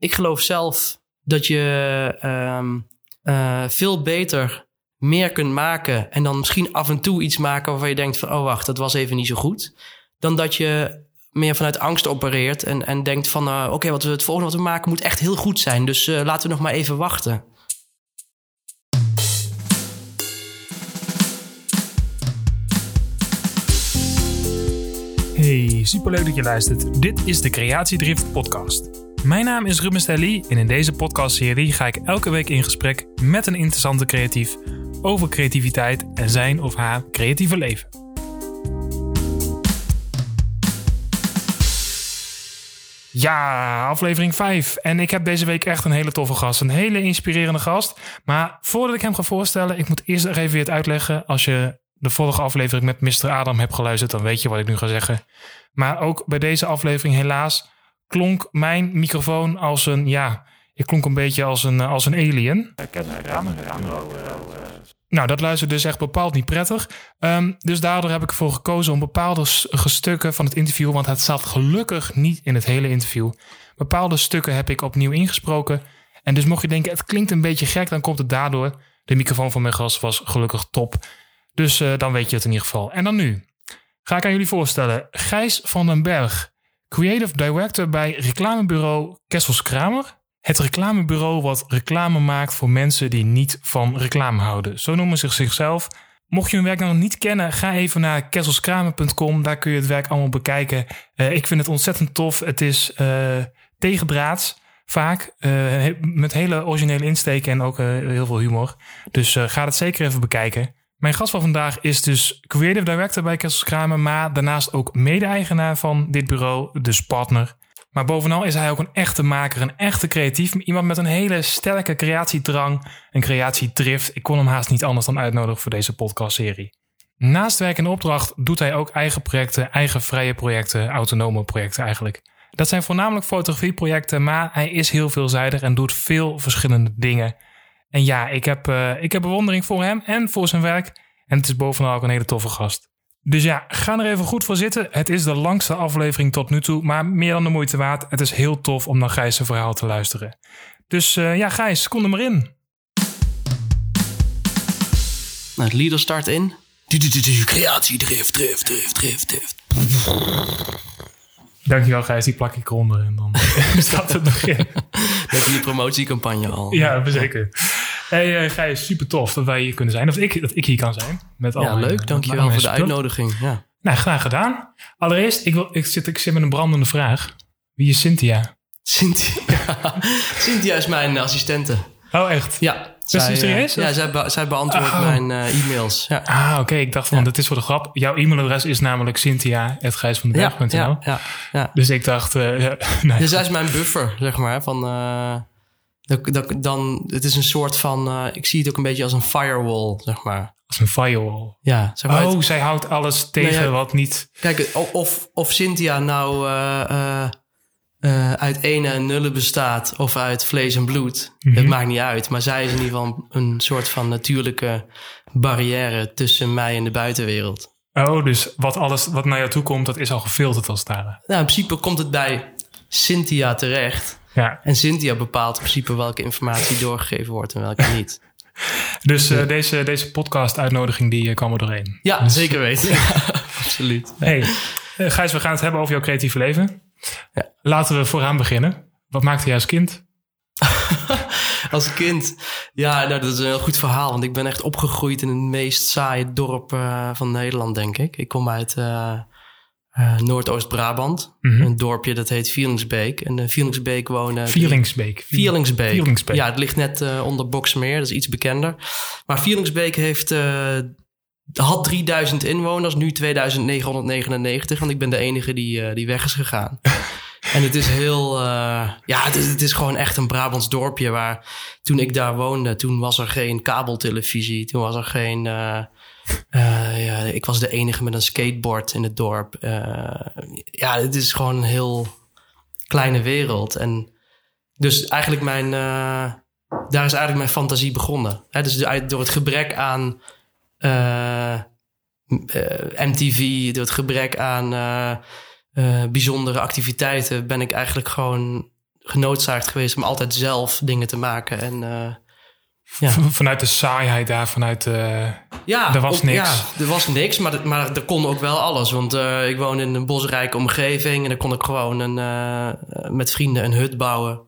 ik geloof zelf dat je ehm, eh, veel beter meer kunt maken. En dan misschien af en toe iets maken waarvan je denkt van, oh wacht, dat was even niet zo goed. Dan dat je meer vanuit angst opereert en, en denkt van, eh, oké, wat we het volgende wat we maken moet echt heel goed zijn. Dus eh, laten we nog maar even wachten. Hey, superleuk dat je luistert. Dit is de Creatiedrift podcast. Mijn naam is Ruben Stelly en in deze podcastserie ga ik elke week in gesprek met een interessante creatief over creativiteit en zijn of haar creatieve leven. Ja, aflevering 5. En ik heb deze week echt een hele toffe gast. Een hele inspirerende gast. Maar voordat ik hem ga voorstellen, ik moet eerst even weer het uitleggen. Als je de vorige aflevering met Mr. Adam hebt geluisterd, dan weet je wat ik nu ga zeggen. Maar ook bij deze aflevering helaas klonk mijn microfoon als een, ja, ik klonk een beetje als een, als een alien. Nou, dat luistert dus echt bepaald niet prettig. Um, dus daardoor heb ik ervoor gekozen om bepaalde stukken van het interview, want het zat gelukkig niet in het hele interview. Bepaalde stukken heb ik opnieuw ingesproken. En dus mocht je denken, het klinkt een beetje gek, dan komt het daardoor. De microfoon van mijn gast was gelukkig top. Dus uh, dan weet je het in ieder geval. En dan nu ga ik aan jullie voorstellen Gijs van den Berg, creative director bij reclamebureau Kessels Kramer. Het reclamebureau wat reclame maakt voor mensen die niet van reclame houden. Zo noemen ze zichzelf. Mocht je hun werk nog niet kennen, ga even naar kesselskramer.com. Daar kun je het werk allemaal bekijken. Uh, ik vind het ontzettend tof. Het is uh, tegendraads vaak. Uh, met hele originele insteken en ook heel veel humor. Dus ga het zeker even bekijken. Mijn gast van vandaag is dus creative director bij Kessels Kramer, maar daarnaast ook mede-eigenaar van dit bureau, dus partner. Maar bovenal is hij ook een echte maker, een echte creatief. Iemand met een hele sterke creatiedrang, een creatiedrift. Ik kon hem haast niet anders dan uitnodigen voor deze podcastserie. Naast werk en opdracht doet hij ook eigen projecten, eigen vrije projecten, autonome projecten eigenlijk. Dat zijn voornamelijk fotografieprojecten, maar hij is heel veelzijdig en doet veel verschillende dingen. En ja, ik heb, uh, ik heb bewondering voor hem en voor zijn werk. En het is bovenal ook een hele toffe gast. Dus ja, ga er even goed voor zitten. Het is de langste aflevering tot nu toe, maar meer dan de moeite waard. Het is heel tof om naar Gijs' verhaal te luisteren. Dus uh, ja, Gijs, kom er maar in. Nou, het leader start in. Creatie, drift, drift, drift, drift, drift. Dankjewel Gijs, die plak ik eronder en dan staat het nog in. Dat je die promotiecampagne al. Ja, zeker. Hey uh, Gijs, super tof dat wij hier kunnen zijn. Of ik, dat ik hier kan zijn. Met ja, leuk. Dankjewel voor de uitnodiging. Ja. Nou, graag gedaan. Allereerst, ik, wil, ik, zit, ik zit met een brandende vraag. Wie is Cynthia? Cynthia, Cynthia is mijn assistente. Oh, echt? Ja. Zij, zij, serieus? Ja, zij, be zij beantwoordt oh. mijn uh, e-mails. Ja. Ah, oké. Okay. Ik dacht van, ja. dat is voor de grap. Jouw e-mailadres is namelijk cynthia.gijsvandenberg.nl. Ja, ja, ja, Dus ik dacht... Uh, nee. Dus zij is mijn buffer, zeg maar. Van, dat, dan, het is een soort van... Uh, ik zie het ook een beetje als een firewall, zeg maar. Als een firewall? Ja. Zeg maar, oh, het, zij houdt alles tegen nou ja, wat niet... Kijk, of, of Cynthia nou... Uh, uit ene en nullen bestaat of uit vlees en bloed. Mm -hmm. Het maakt niet uit. Maar zij is in ieder geval een soort van natuurlijke barrière tussen mij en de buitenwereld. Oh, dus wat, alles wat naar jou toe komt, dat is al gefilterd als het ware. Nou, in principe komt het bij Cynthia terecht. Ja. En Cynthia bepaalt in principe welke informatie doorgegeven wordt en welke niet. Dus uh, deze, deze podcast-uitnodiging die kwam er doorheen. Ja, dus, zeker weten. Ja, absoluut. Hey, Gijs, we gaan het hebben over jouw creatieve leven. Ja. Laten we vooraan beginnen. Wat maakte jij als kind? als kind? Ja, nou, dat is een heel goed verhaal. Want ik ben echt opgegroeid in het meest saaie dorp uh, van Nederland, denk ik. Ik kom uit uh, uh, Noordoost-Brabant. Mm -hmm. Een dorpje dat heet Vierlingsbeek. En in Vierlingsbeek wonen... Vierlingsbeek. Vierlingsbeek. Vierlingsbeek. Ja, het ligt net onder Boksmeer. Dat is iets bekender. Maar Vierlingsbeek heeft had 3000 inwoners, nu 2999. Want ik ben de enige die, die weg is gegaan. en het is heel, ja, het is, het is gewoon echt een Brabants dorpje waar toen ik daar woonde, toen was er geen kabeltelevisie. Toen was er geen, uh, ja, ik was de enige met een skateboard in het dorp. ja, het is gewoon een heel kleine wereld. En dus eigenlijk mijn, daar is eigenlijk mijn fantasie begonnen. Dus door het gebrek aan MTV, door het gebrek aan bijzondere activiteiten, ben ik eigenlijk gewoon genoodzaakt geweest om altijd zelf dingen te maken. En eh, Ja. Vanuit de saaiheid daar, vanuit de... ja, Er was niks. Ja, er was niks, maar, maar er kon ook wel alles. Want eh, ik woon in een bosrijke omgeving en dan kon ik gewoon een, eh, met vrienden een hut bouwen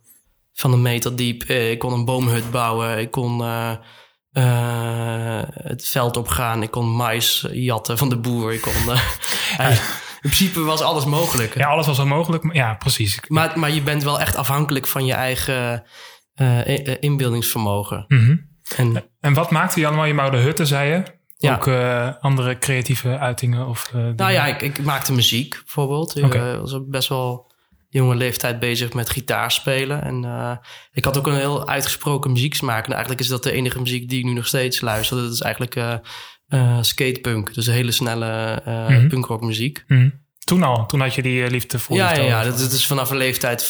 van een meter diep. Eh, Ik kon een boomhut bouwen. Ik kon eh, eh, het veld opgaan. Ik kon mais jatten van de boer. Ik kon, eh, in principe was alles mogelijk. Ja, alles was wel mogelijk. maar- Ja, precies. Maar, maar je bent wel echt afhankelijk van je eigen eh, i- eh, inbeeldingsvermogen. Mhm. En En wat maakte je allemaal? Je bouwde hutten, zei je? Ja. Ook eh, andere creatieve uitingen? Of, eh, dingen? nou ja, ik, ik maakte muziek bijvoorbeeld. Ik eh, was op best wel jonge leeftijd bezig met gitaar spelen. En eh, ik had ook een heel uitgesproken muzieksmaak. En eigenlijk is dat de enige muziek die ik nu nog steeds luister. Dat is eigenlijk eh, eh, skatepunk. Dus hele snelle eh Mhm. punkrockmuziek. Mhm. Toen al, toen had je die eh, liefde voor Ja, ja, ja. Dat, dat is vanaf een leeftijd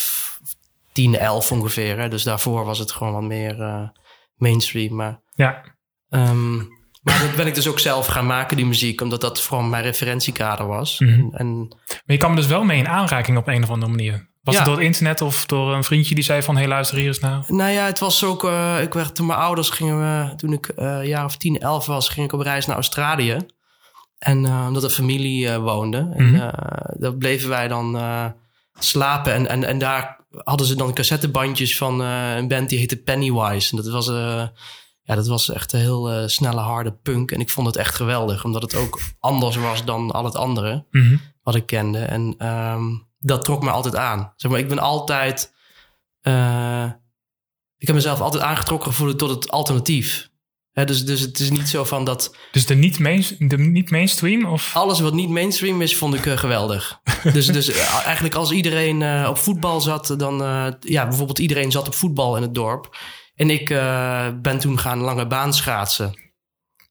10, 11 ongeveer. Hè. Dus daarvoor was het gewoon wat meer eh, mainstream. Maar Ja, Ehm, maar dat ben ik dus ook zelf gaan maken, die muziek, omdat dat vooral mijn referentiekader was. Mhm. En maar je kwam er dus wel mee in aanraking op een of andere manier. Was Ja. het door het internet of door een vriendje die zei van... hé, luister hier eens naar. nou ja, het was ook, eh, ik werd, toen mijn ouders gingen, we, toen ik eh, een jaar of 10, 11 was, ging ik op reis naar Australië. En omdat er familie woonde. En Mhm. daar bleven wij dan slapen. En, en, en daar hadden ze dan cassettebandjes van eh, een band die heette Pennywise. En dat was, eh, ja, dat was echt een heel eh, snelle, harde punk. En ik vond het echt geweldig, omdat het ook anders was dan al het andere. Mhm. wat ik kende. En ehm, dat trok me altijd aan. Zeg maar, ik ben altijd. ik heb mezelf altijd aangetrokken gevoeld tot het alternatief. Dus, dus het is niet zo van dat Dus de niet, main, de niet mainstream? Of? alles wat niet mainstream is, vond ik eh, geweldig. dus, dus eh, eigenlijk als iedereen eh, op voetbal zat, dan ja, bijvoorbeeld iedereen zat op voetbal in het dorp. En ik ben toen gaan lange baan schaatsen.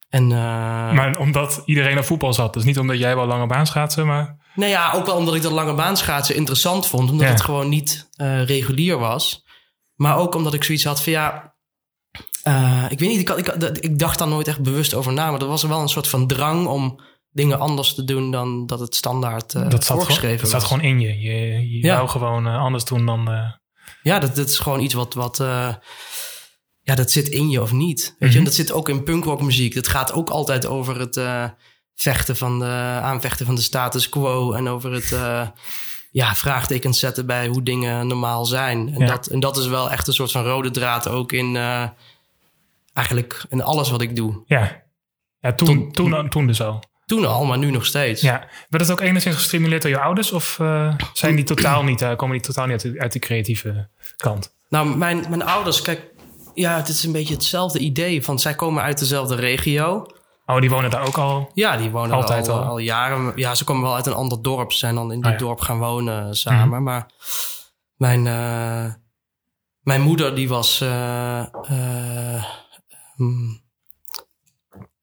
En, Maar omdat iedereen op voetbal zat. Dus niet omdat jij wel lange baan schaatsen, maar... Nou ja, ook wel omdat ik dat lange baanschaatsen interessant vond. Omdat Ja. het gewoon niet regulier was. Maar ook omdat ik zoiets had van ja... eh, ik weet niet, ik, had- ik, dacht daar nooit echt bewust over na. Maar er was wel een soort van drang om dingen anders te doen... dan dat het standaard eh dat zat, gewoon, voorgeschreven dat zat gewoon in je. Je, je Ja. wou gewoon eh, anders doen dan... eh, Ja, dat, dat is gewoon iets wat... wat eh, ja, dat zit in je of niet. Weet je? Mhm. En dat zit ook in punkrockmuziek. Dat gaat ook altijd over het eh, vechten van de... aanvechten van de status quo. En over het... eh, ja, vraagtekens zetten bij hoe dingen normaal zijn. En, Ja. dat, en dat is wel echt een soort van rode draad ook in... eigenlijk in alles wat ik doe. ja, ja toen, Toen- toen, toen, dus al. Toen al, maar nu nog steeds. Ja. Werd het ook enigszins gestimuleerd door je ouders? Of eh, zijn die totaal niet, eh, komen die totaal niet uit de, uit de creatieve kant? Nou, mijn, mijn ouders, kijk... Ja, het is een beetje hetzelfde idee. Van zij komen uit dezelfde regio. Oh, die wonen daar ook al. Ja, die wonen Altijd al, al. al jaren. Ja, ze komen wel uit een ander dorp. Ze zijn dan in dit ja. dorp gaan wonen samen. Maar mijn, eh, mijn moeder, die was... hmm,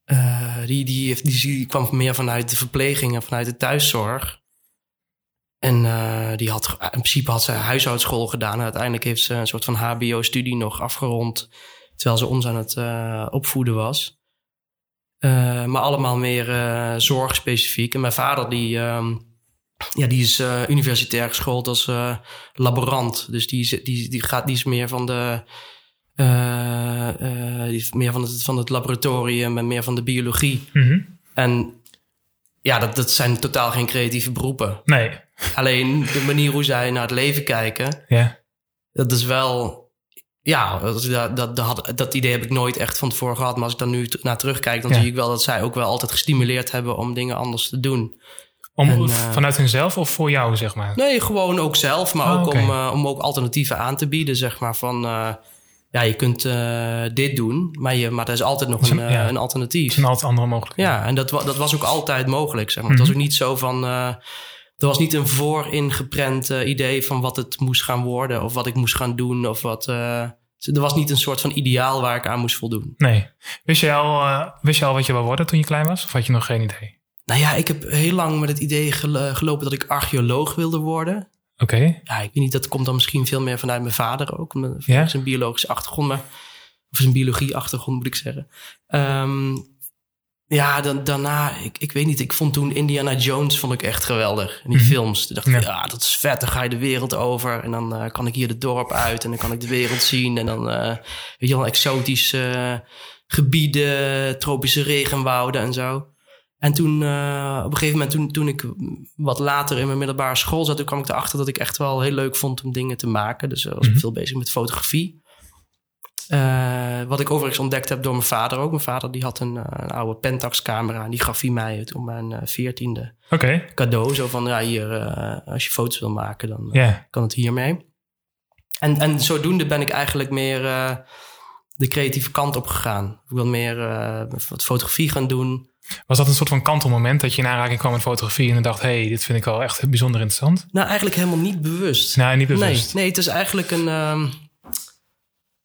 eh, die, die, die, kwam meer vanuit de verpleging en vanuit de thuiszorg. En eh, die had, in principe had ze huishoudschool gedaan. En uiteindelijk heeft ze een soort van HBO-studie nog afgerond. Terwijl ze ons aan het eh, opvoeden was. Maar allemaal meer zorgspecifiek. En mijn vader, die, ehm, ja, die is universitair geschoold als laborant. Dus die, die, die, gaat, die is meer van de. Eh, eh, die is meer van het, van het laboratorium en meer van de biologie. Mhm. En ja, dat, dat zijn totaal geen creatieve beroepen. Nee. Alleen de manier hoe zij naar het leven kijken, Ja. dat is wel. Ja, dat, dat, dat, idee heb ik nooit echt van tevoren gehad. Maar als ik dan nu naar terugkijk, dan Ja. zie ik wel dat zij ook wel altijd gestimuleerd hebben om dingen anders te doen. Om, En, eh, vanuit hunzelf of voor jou, zeg maar? Nee, gewoon ook zelf, maar Ah, ook om, om ook alternatieven aan te bieden. Zeg maar van, ja, je kunt eh, dit doen, maar, je, maar er is altijd nog een, een- eh, ja. een alternatief. Er zijn altijd andere mogelijkheden. Ja, en dat, dat was ook altijd mogelijk. Zeg maar. Het Mhm. was ook niet zo van. eh, er was niet een vooringeprent eh, idee van wat het moest gaan worden, of wat ik moest gaan doen, of wat. er was niet een soort van ideaal waar ik aan moest voldoen. Nee. Wist je, al, wist je al wat je wou worden toen je klein was? Of had je nog geen idee? Nou ja, ik heb heel lang met het idee gel- gelopen dat ik archeoloog wilde worden. Oké. Ja, ik weet niet, dat komt dan misschien veel meer vanuit mijn vader ook. Met Ja? zijn biologische achtergrond, maar, of zijn biologie-achtergrond moet ik zeggen. Ehm, ja, dan, daarna, ik, ik weet niet, ik vond toen Indiana Jones vond ik echt geweldig. In die Mhm. films. Toen dacht ik, Ja. ja. dat is vet. Dan ga je de wereld over. En dan eh, kan ik hier het dorp uit. En dan kan ik de wereld zien. En dan, eh weet je wel, exotische gebieden, tropische regenwouden en zo. En toen, eh, op een gegeven moment, toen, toen ik wat later in mijn middelbare school zat, toen kwam ik erachter dat ik echt wel heel leuk vond om dingen te maken. Dus eh, was ik Mhm. veel bezig met fotografie. Eh, wat ik overigens ontdekt heb door mijn vader ook. Mijn vader die had een, een oude Pentax camera en die gaf hij mij toen mijn eh, veertiende cadeau. Zo van, ja hier, als je foto's wil maken, dan kan het hiermee. En, en zodoende ben ik eigenlijk meer de creatieve kant op gegaan. Ik wil meer wat fotografie gaan doen. Was dat een soort van kantelmoment dat je in aanraking kwam met fotografie en dan dacht, hey, dit vind ik wel echt bijzonder interessant? Nou, eigenlijk helemaal niet bewust. Nou, niet bewust. Nee, nee, het is eigenlijk een. ehm,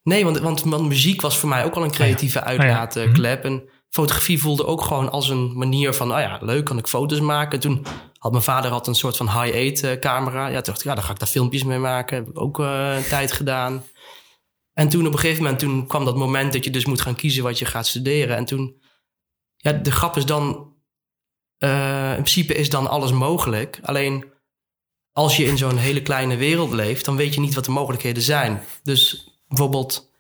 nee, want, want, want muziek was voor mij ook al een creatieve ja. uitlaatklep. En fotografie voelde ook gewoon als een manier van, oh ja, leuk, kan ik foto's maken. Toen had mijn vader had een soort van high-eight camera. Ja, toen dacht ik, ja, dan ga ik daar filmpjes mee maken. Heb ik ook eh, een tijd gedaan. En toen op een gegeven moment toen kwam dat moment dat je dus moet gaan kiezen wat je gaat studeren. En toen, ja, de grap is dan, eh, in principe is dan alles mogelijk. Alleen als je in zo'n hele kleine wereld leeft, dan weet je niet wat de mogelijkheden zijn. Dus bijvoorbeeld,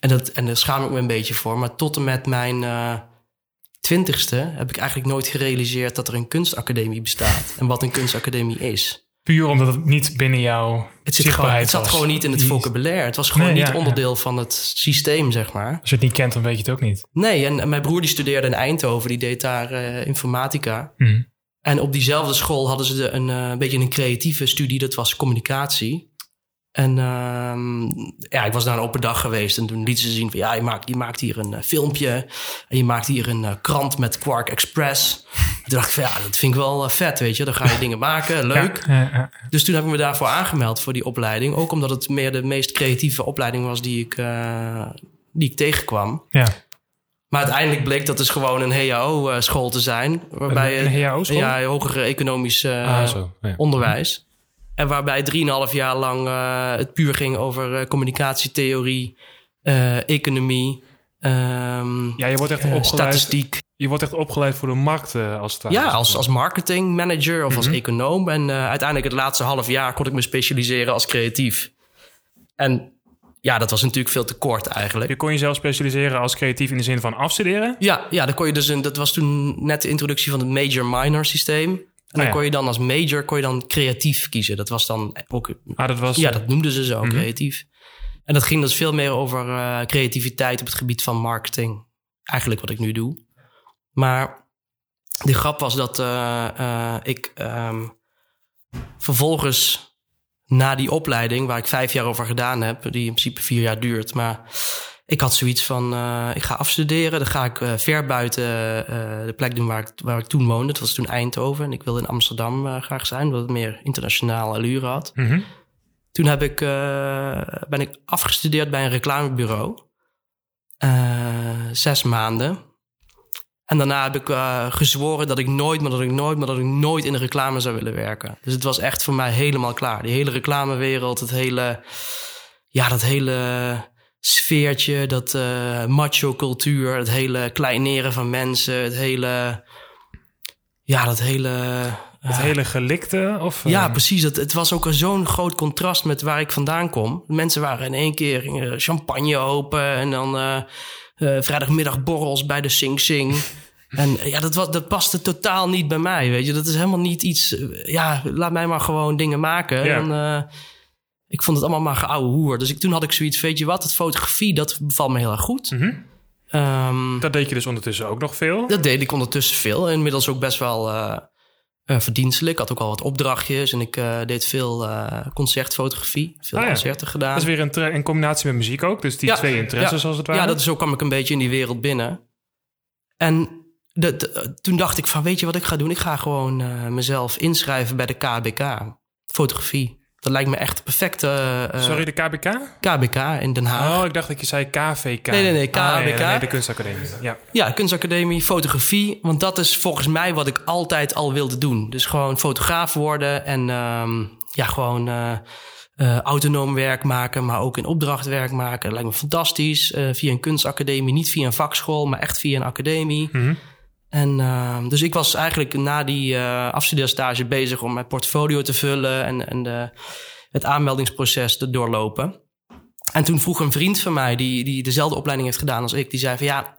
en, dat, en daar schaam ik me een beetje voor, maar tot en met mijn eh, twintigste heb ik eigenlijk nooit gerealiseerd dat er een kunstacademie bestaat en wat een kunstacademie is. Puur omdat het niet binnen jouw Het, zit gewoon, het zat was. gewoon niet in het vocabulaire. Het was gewoon Nee, niet ja, ja. onderdeel van het systeem, zeg maar. Als je het niet kent, dan weet je het ook niet. Nee, en, en mijn broer die studeerde in Eindhoven, die deed daar eh, informatica. Mhm. En op diezelfde school hadden ze de, een eh, beetje een creatieve studie, dat was communicatie. En ehm, ja, ik was daar een open dag geweest en toen lieten ze zien van ja, je maakt, je maakt hier een eh, filmpje en je maakt hier een eh, krant met Quark Express. En toen dacht ik van ja, dat vind ik wel eh, vet, weet je. Dan ga je dingen maken, leuk. Ja, ja, ja. Dus toen heb ik me daarvoor aangemeld voor die opleiding. Ook omdat het meer de meest creatieve opleiding was die ik, eh, die ik tegenkwam. ja. Maar uiteindelijk bleek dat dus gewoon een HAO-school te zijn. Waarbij Een- een je- HAO-school? Ja, hogere economisch eh, ah, zo. Ja. onderwijs. En waarbij 3,5 jaar lang eh, het puur ging over eh, communicatietheorie, eh, economie, ehm, Ja, je wordt echt opgeleid. statistiek. Je wordt echt opgeleid voor de markt eh, als het ware. Ja, als, als marketingmanager of als Mhm. econoom. En uiteindelijk het laatste half jaar kon ik me specialiseren als creatief. En ja, dat was natuurlijk veel te kort eigenlijk. Je kon jezelf specialiseren als creatief in de zin van afstuderen. Ja, ja, dan kon je dus een, dat was toen net de introductie van het major-minor systeem. En dan ja. kon je dan als major kon je dan creatief kiezen. Dat was dan ook, Ah, dat was... ja, dat noemden ze zo, Mhm. creatief. En dat ging dus veel meer over eh, creativiteit op het gebied van marketing. Eigenlijk wat ik nu doe. Maar de grap was dat eh, eh, ik ehm, vervolgens na die opleiding, waar ik vijf jaar over gedaan heb, die in principe vier jaar duurt, maar ik had zoiets van, eh, ik ga afstuderen, dan ga ik eh, ver buiten eh, de plek doen waar ik, waar ik toen woonde. Dat was toen Eindhoven en ik wilde in Amsterdam graag zijn, omdat het meer internationale allure had. Mhm. Toen heb ik, ben ik afgestudeerd bij een reclamebureau. Zes maanden. En daarna heb ik gezworen dat ik nooit, maar dat ik nooit, maar dat ik nooit in de reclame zou willen werken. Dus het was echt voor mij helemaal klaar. Die hele reclamewereld, het hele, ja, dat hele sfeertje, dat eh, macho-cultuur, het hele kleineren van mensen, het hele, ja, dat hele. Het eh, hele gelikte? Of, eh, ja, precies. Het, het was ook een zo'n groot contrast met waar ik vandaan kom. Mensen waren in één keer champagne open en dan eh eh, vrijdagmiddag borrels bij de Sing Sing. En eh, ja, dat, was, dat paste totaal niet bij mij, weet je. Dat is helemaal niet iets... eh, ja, laat mij maar gewoon dingen maken. Ja. En, eh, ik vond het allemaal maar geouwe hoer. Dus ik, toen had ik zoiets, weet je wat, het fotografie, dat bevalt me heel erg goed. Ehm, Dat deed je dus ondertussen ook nog veel. dat deed ik ondertussen veel. Inmiddels ook best wel eh, eh, verdienstelijk. Ik had ook al wat opdrachtjes en ik eh, deed veel concertfotografie. Veel Ah ja. concerten gedaan. Dat is weer een in combinatie met muziek ook. Dus die Ja, twee interesses als het ware. Ja, dat, zo kwam ik een beetje in die wereld binnen. En de, de- toen dacht ik van, weet je wat ik ga doen? Ik ga gewoon mezelf inschrijven bij de KBK. Fotografie. Dat lijkt me echt de perfecte eh, Sorry, de KBK? KBK in Den Haag. Oh, ik dacht dat je zei KVK. Nee, nee, nee, Ah, KBK. nee, de kunstacademie. Ja. Ja, kunstacademie, fotografie. Want dat is volgens mij wat ik altijd al wilde doen. Dus gewoon fotograaf worden en ehm, ja, gewoon eh, eh, autonoom werk maken, maar ook in opdracht werk maken. Dat lijkt me fantastisch. Eh, via een kunstacademie, niet via een vakschool, maar echt via een academie. Mhm. En uh, dus ik was eigenlijk na die uh, afstudeerstage bezig om mijn portfolio te vullen en, en de, het aanmeldingsproces te doorlopen. En toen vroeg een vriend van mij, die, die dezelfde opleiding heeft gedaan als ik, die zei van ja,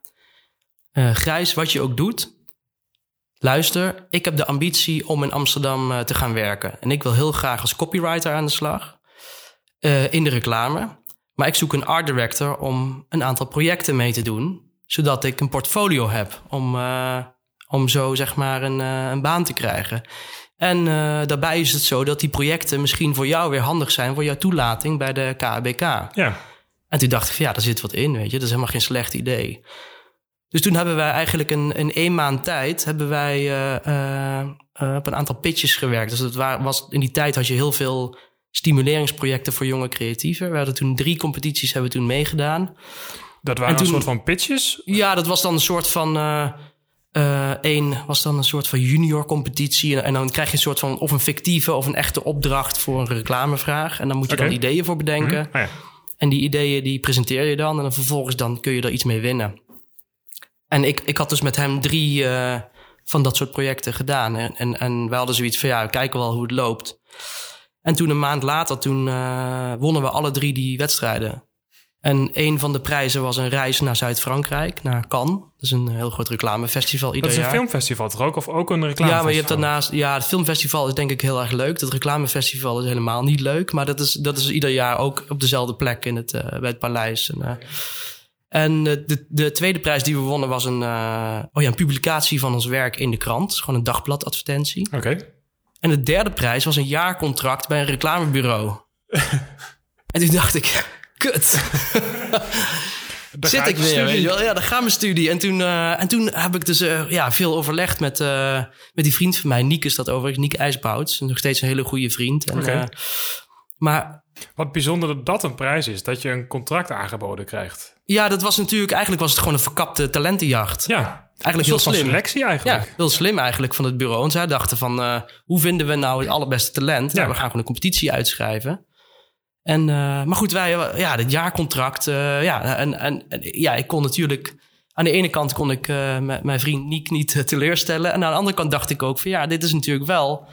uh, Grijs, wat je ook doet, luister, ik heb de ambitie om in Amsterdam te gaan werken. En ik wil heel graag als copywriter aan de slag in de reclame. Maar ik zoek een art director om een aantal projecten mee te doen zodat ik een portfolio heb om, uh, om zo zeg maar een, uh, een baan te krijgen. En uh, daarbij is het zo dat die projecten misschien voor jou weer handig zijn voor jouw toelating bij de KBK. Ja. En toen dacht ik van ja, daar zit wat in, weet je. Dat is helemaal geen slecht idee. Dus toen hebben wij eigenlijk een, in één maand tijd hebben wij op een aantal pitches gewerkt. Dus dat was, in die tijd had je heel veel stimuleringsprojecten voor jonge creatieven. We hadden toen drie competities hebben we toen meegedaan. Dat waren toen, een soort van pitches? Ja, dat was dan een soort van. Uh, uh, was dan een soort van junior competitie. En, en, dan krijg je een soort van of een fictieve of een echte opdracht voor een reclamevraag. En dan moet je okay. dan ideeën voor bedenken. Mm -hmm. oh ja. En die ideeën die presenteer je dan. En dan vervolgens dan kun je er iets mee winnen. En ik, ik had dus met hem drie uh, van dat soort projecten gedaan. En, en, en we hadden zoiets van ja, we kijken wel hoe het loopt. En toen een maand later, toen wonnen we alle drie die wedstrijden. En een van de prijzen was een reis naar Zuid-Frankrijk, naar Cannes. Dat is een heel groot reclamefestival ieder jaar. Dat is een jaar. filmfestival toch ook? Of ook een reclamefestival? Ja, maar je hebt daarnaast... Ja, het filmfestival is denk ik heel erg leuk. Het reclamefestival is helemaal niet leuk. Maar dat is, dat is ieder jaar ook op dezelfde plek in het, uh, bij het paleis. En, uh, en de, de tweede prijs die we wonnen was een, uh, oh ja, een publicatie van ons werk in de krant. Dus gewoon een dagbladadvertentie. Oké. Okay. En de derde prijs was een jaarcontract bij een reclamebureau. en toen dacht ik... Kut. Zit ik weer, weet je wel. Ja, dan gaat mijn studie. En toen, uh, en toen heb ik dus uh, ja, veel overlegd met, uh, met die vriend van mij. Niek is dat overigens. Niek IJsbouts. Nog steeds een hele goede vriend. En, okay. maar... Wat bijzonder dat dat een prijs is. Dat je een contract aangeboden krijgt. Ja, dat was natuurlijk... Eigenlijk was het gewoon een verkapte talentenjacht. Ja. Eigenlijk heel slim. selectie eigenlijk. Ja, heel slim eigenlijk van het bureau. En zij dachten van... hoe vinden we nou het allerbeste talent? Ja. Nou, we gaan gewoon een competitie uitschrijven. En, uh, maar goed, wij, ja, het jaarcontract. Uh, ja, en, en, ja, ik kon natuurlijk. Aan de ene kant kon ik uh, mijn vriend Niek niet teleurstellen. En aan de andere kant dacht ik ook van ja, dit is natuurlijk wel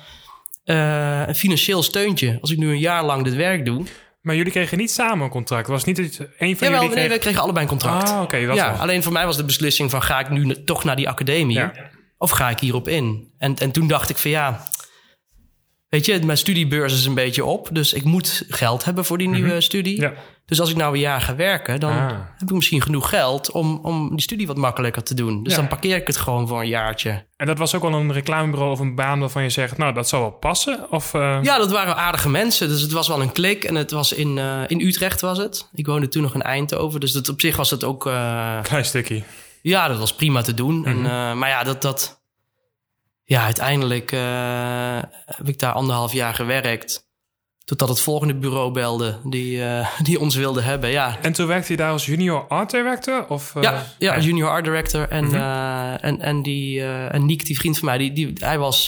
een financieel steuntje. Als ik nu een jaar lang dit werk doe. Maar jullie kregen niet samen een contract? Was niet het een van Jawel, jullie? nee, we kregen allebei een contract. Ah, oké. Okay, ja, alleen voor mij was de beslissing van ga ik nu toch naar die academie? Ja. Of ga ik hierop in? En, en toen dacht ik van ja, Weet je, mijn studiebeurs is een beetje op. Dus ik moet geld hebben voor die nieuwe mm -hmm. studie. Ja. Dus als ik nou een jaar ga werken, dan Ah. heb ik misschien genoeg geld om, om die studie wat makkelijker te doen. Dus Ja. dan parkeer ik het gewoon voor een jaartje. En dat was ook wel een reclamebureau of een baan waarvan je zegt, nou, dat zou wel passen? Of, eh, Ja, dat waren aardige mensen. Dus het was wel een klik. En het was in, eh, in Utrecht was het. Ik woonde toen nog in Eindhoven. Dus dat, op zich was het ook... eh, Klein stukje. Ja, dat was prima te doen. en, Mhm. maar ja, dat, dat... Ja, uiteindelijk eh, heb ik daar anderhalf jaar gewerkt. Totdat het volgende bureau belde die, eh, die ons wilde hebben. Ja, En toen werkte je daar als junior art director? Of, eh, ja, ja, junior art director. En, eh, en, en, die, en Niek, die vriend van mij, die, die, hij was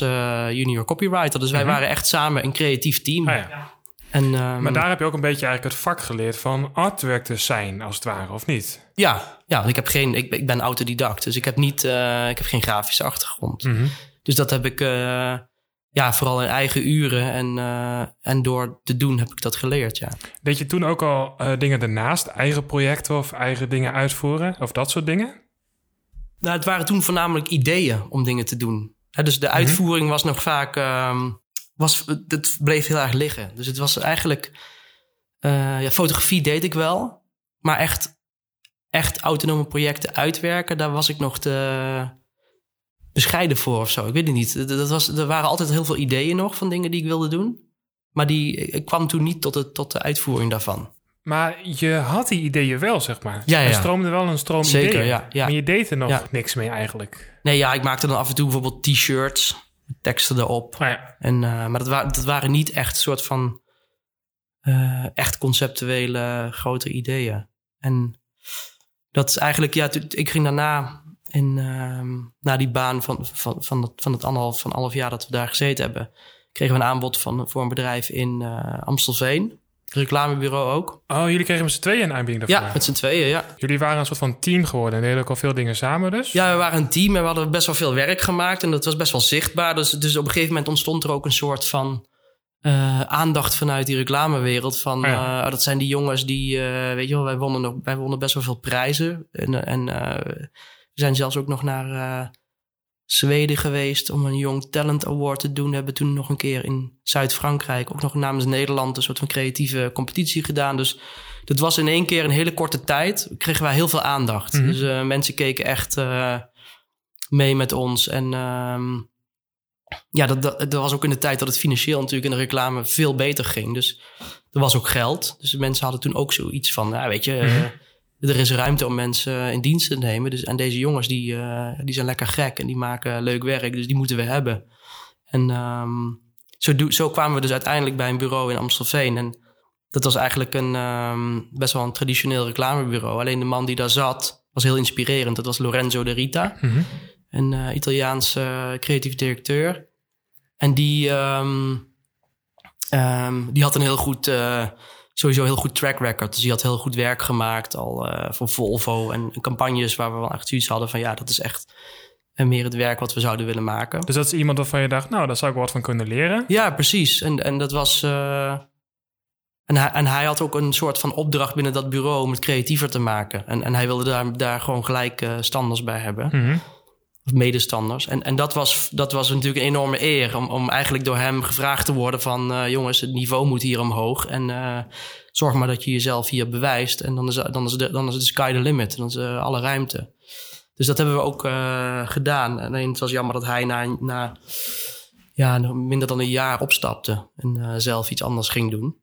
junior copywriter. Dus wij Mhm. waren echt samen een creatief team. Ah, ja. En, ehm, Maar daar heb je ook een beetje eigenlijk het vak geleerd van art directors zijn, als het ware, of niet? ja, ja, ik, heb geen, ik, ben- ik ben autodidact. Dus ik heb, niet, ik heb geen grafische achtergrond. Mhm. Dus dat heb ik eh, ja, vooral in eigen uren en, eh, en door te doen heb ik dat geleerd, ja. Deed je toen ook al eh, dingen daarnaast, eigen projecten of eigen dingen uitvoeren, of dat soort dingen? Nou, het waren toen voornamelijk ideeën om dingen te doen. Dus de uitvoering was nog vaak... ehm, was, het bleef heel erg liggen. Dus het was eigenlijk... ja, fotografie deed ik wel. Maar echt, echt autonome projecten uitwerken... daar was ik nog te bescheiden voor of zo. Ik weet het niet. Dat- was, er waren altijd heel veel ideeën nog van dingen die ik wilde doen. Maar die, ik kwam toen niet tot de, tot de uitvoering daarvan. Maar je had die ideeën wel, zeg maar. Ja, ja. Er stroomde wel een stroom Zeker, ideeën. ja, ja. Maar je deed er nog Ja. niks mee eigenlijk. Nee, ja, ik maakte dan af en toe bijvoorbeeld t-shirts... teksten erop. Nou ja, En, eh, maar dat, wa dat waren niet echt soort van eh, echt conceptuele grote ideeën. En dat is eigenlijk, ja, ik ging daarna in, ehm, na die baan van, van, van, het, van het anderhalf, van anderhalf jaar dat we daar gezeten hebben, kregen we een aanbod van, voor een bedrijf in eh, Amstelveen. reclamebureau ook. Oh, jullie kregen met z'n tweeën een aanbieding daarvoor. Ja, met z'n tweeën, ja. Jullie waren een soort van team geworden en deden ook al veel dingen samen dus? Ja, we waren een team en we hadden best wel veel werk gemaakt. En dat was best wel zichtbaar. Dus, dus op een gegeven moment ontstond er ook een soort van eh, aandacht vanuit die reclamewereld. Van, ja. eh, dat zijn die jongens die, weet je wel, wij wonnen, nog, wij wonnen best wel veel prijzen. En, en we zijn zelfs ook nog naar eh, Zweden geweest om een Young Talent Award te doen. We hebben toen nog een keer in Zuid-Frankrijk, ook nog namens Nederland, een soort van creatieve competitie gedaan. Dus dat was in één keer een hele korte tijd. Kregen wij heel veel aandacht. Mhm. Dus eh, mensen keken echt eh, mee met ons. En ehm, ja, dat, dat, dat was ook in de tijd dat het financieel natuurlijk in de reclame veel beter ging. Dus er was ook geld. Dus mensen hadden toen ook zoiets van, nou, weet je, eh, er is ruimte om mensen in dienst te nemen. Dus, en deze jongens, die, eh, die zijn lekker gek en die maken leuk werk. Dus die moeten we hebben. En ehm, zo, zo kwamen we dus uiteindelijk bij een bureau in Amstelveen. En dat was eigenlijk een, ehm, best wel een traditioneel reclamebureau. Alleen de man die daar zat was heel inspirerend. Dat was Lorenzo de Rita Mhm. een eh Italiaanse creatief directeur. En die, ehm, die had een heel goed, eh, sowieso heel goed track record. Dus die had heel goed werk gemaakt al eh, voor Volvo en campagnes waar we wel echt zoiets hadden van ja, dat is echt eh, meer het werk wat we zouden willen maken. Dus dat is iemand waarvan je dacht, nou, daar zou ik wat van kunnen leren. Ja, precies. En, en dat was. eh, en, hij, en hij had ook een soort van opdracht binnen dat bureau om het creatiever te maken. En, en hij wilde daar, daar gewoon gelijk eh, standaards bij hebben. Mhm. Of medestanders. En, en dat, was, dat was natuurlijk een enorme eer. Om, om eigenlijk door hem gevraagd te worden van... eh, jongens, het niveau moet hier omhoog. En eh, zorg maar dat je jezelf hier bewijst. En dan is, dan is, de, dan is de sky the limit. Dan is eh, alle ruimte. Dus dat hebben we ook gedaan. Alleen het was jammer dat hij na, na ja, minder dan een jaar opstapte. En zelf iets anders ging doen.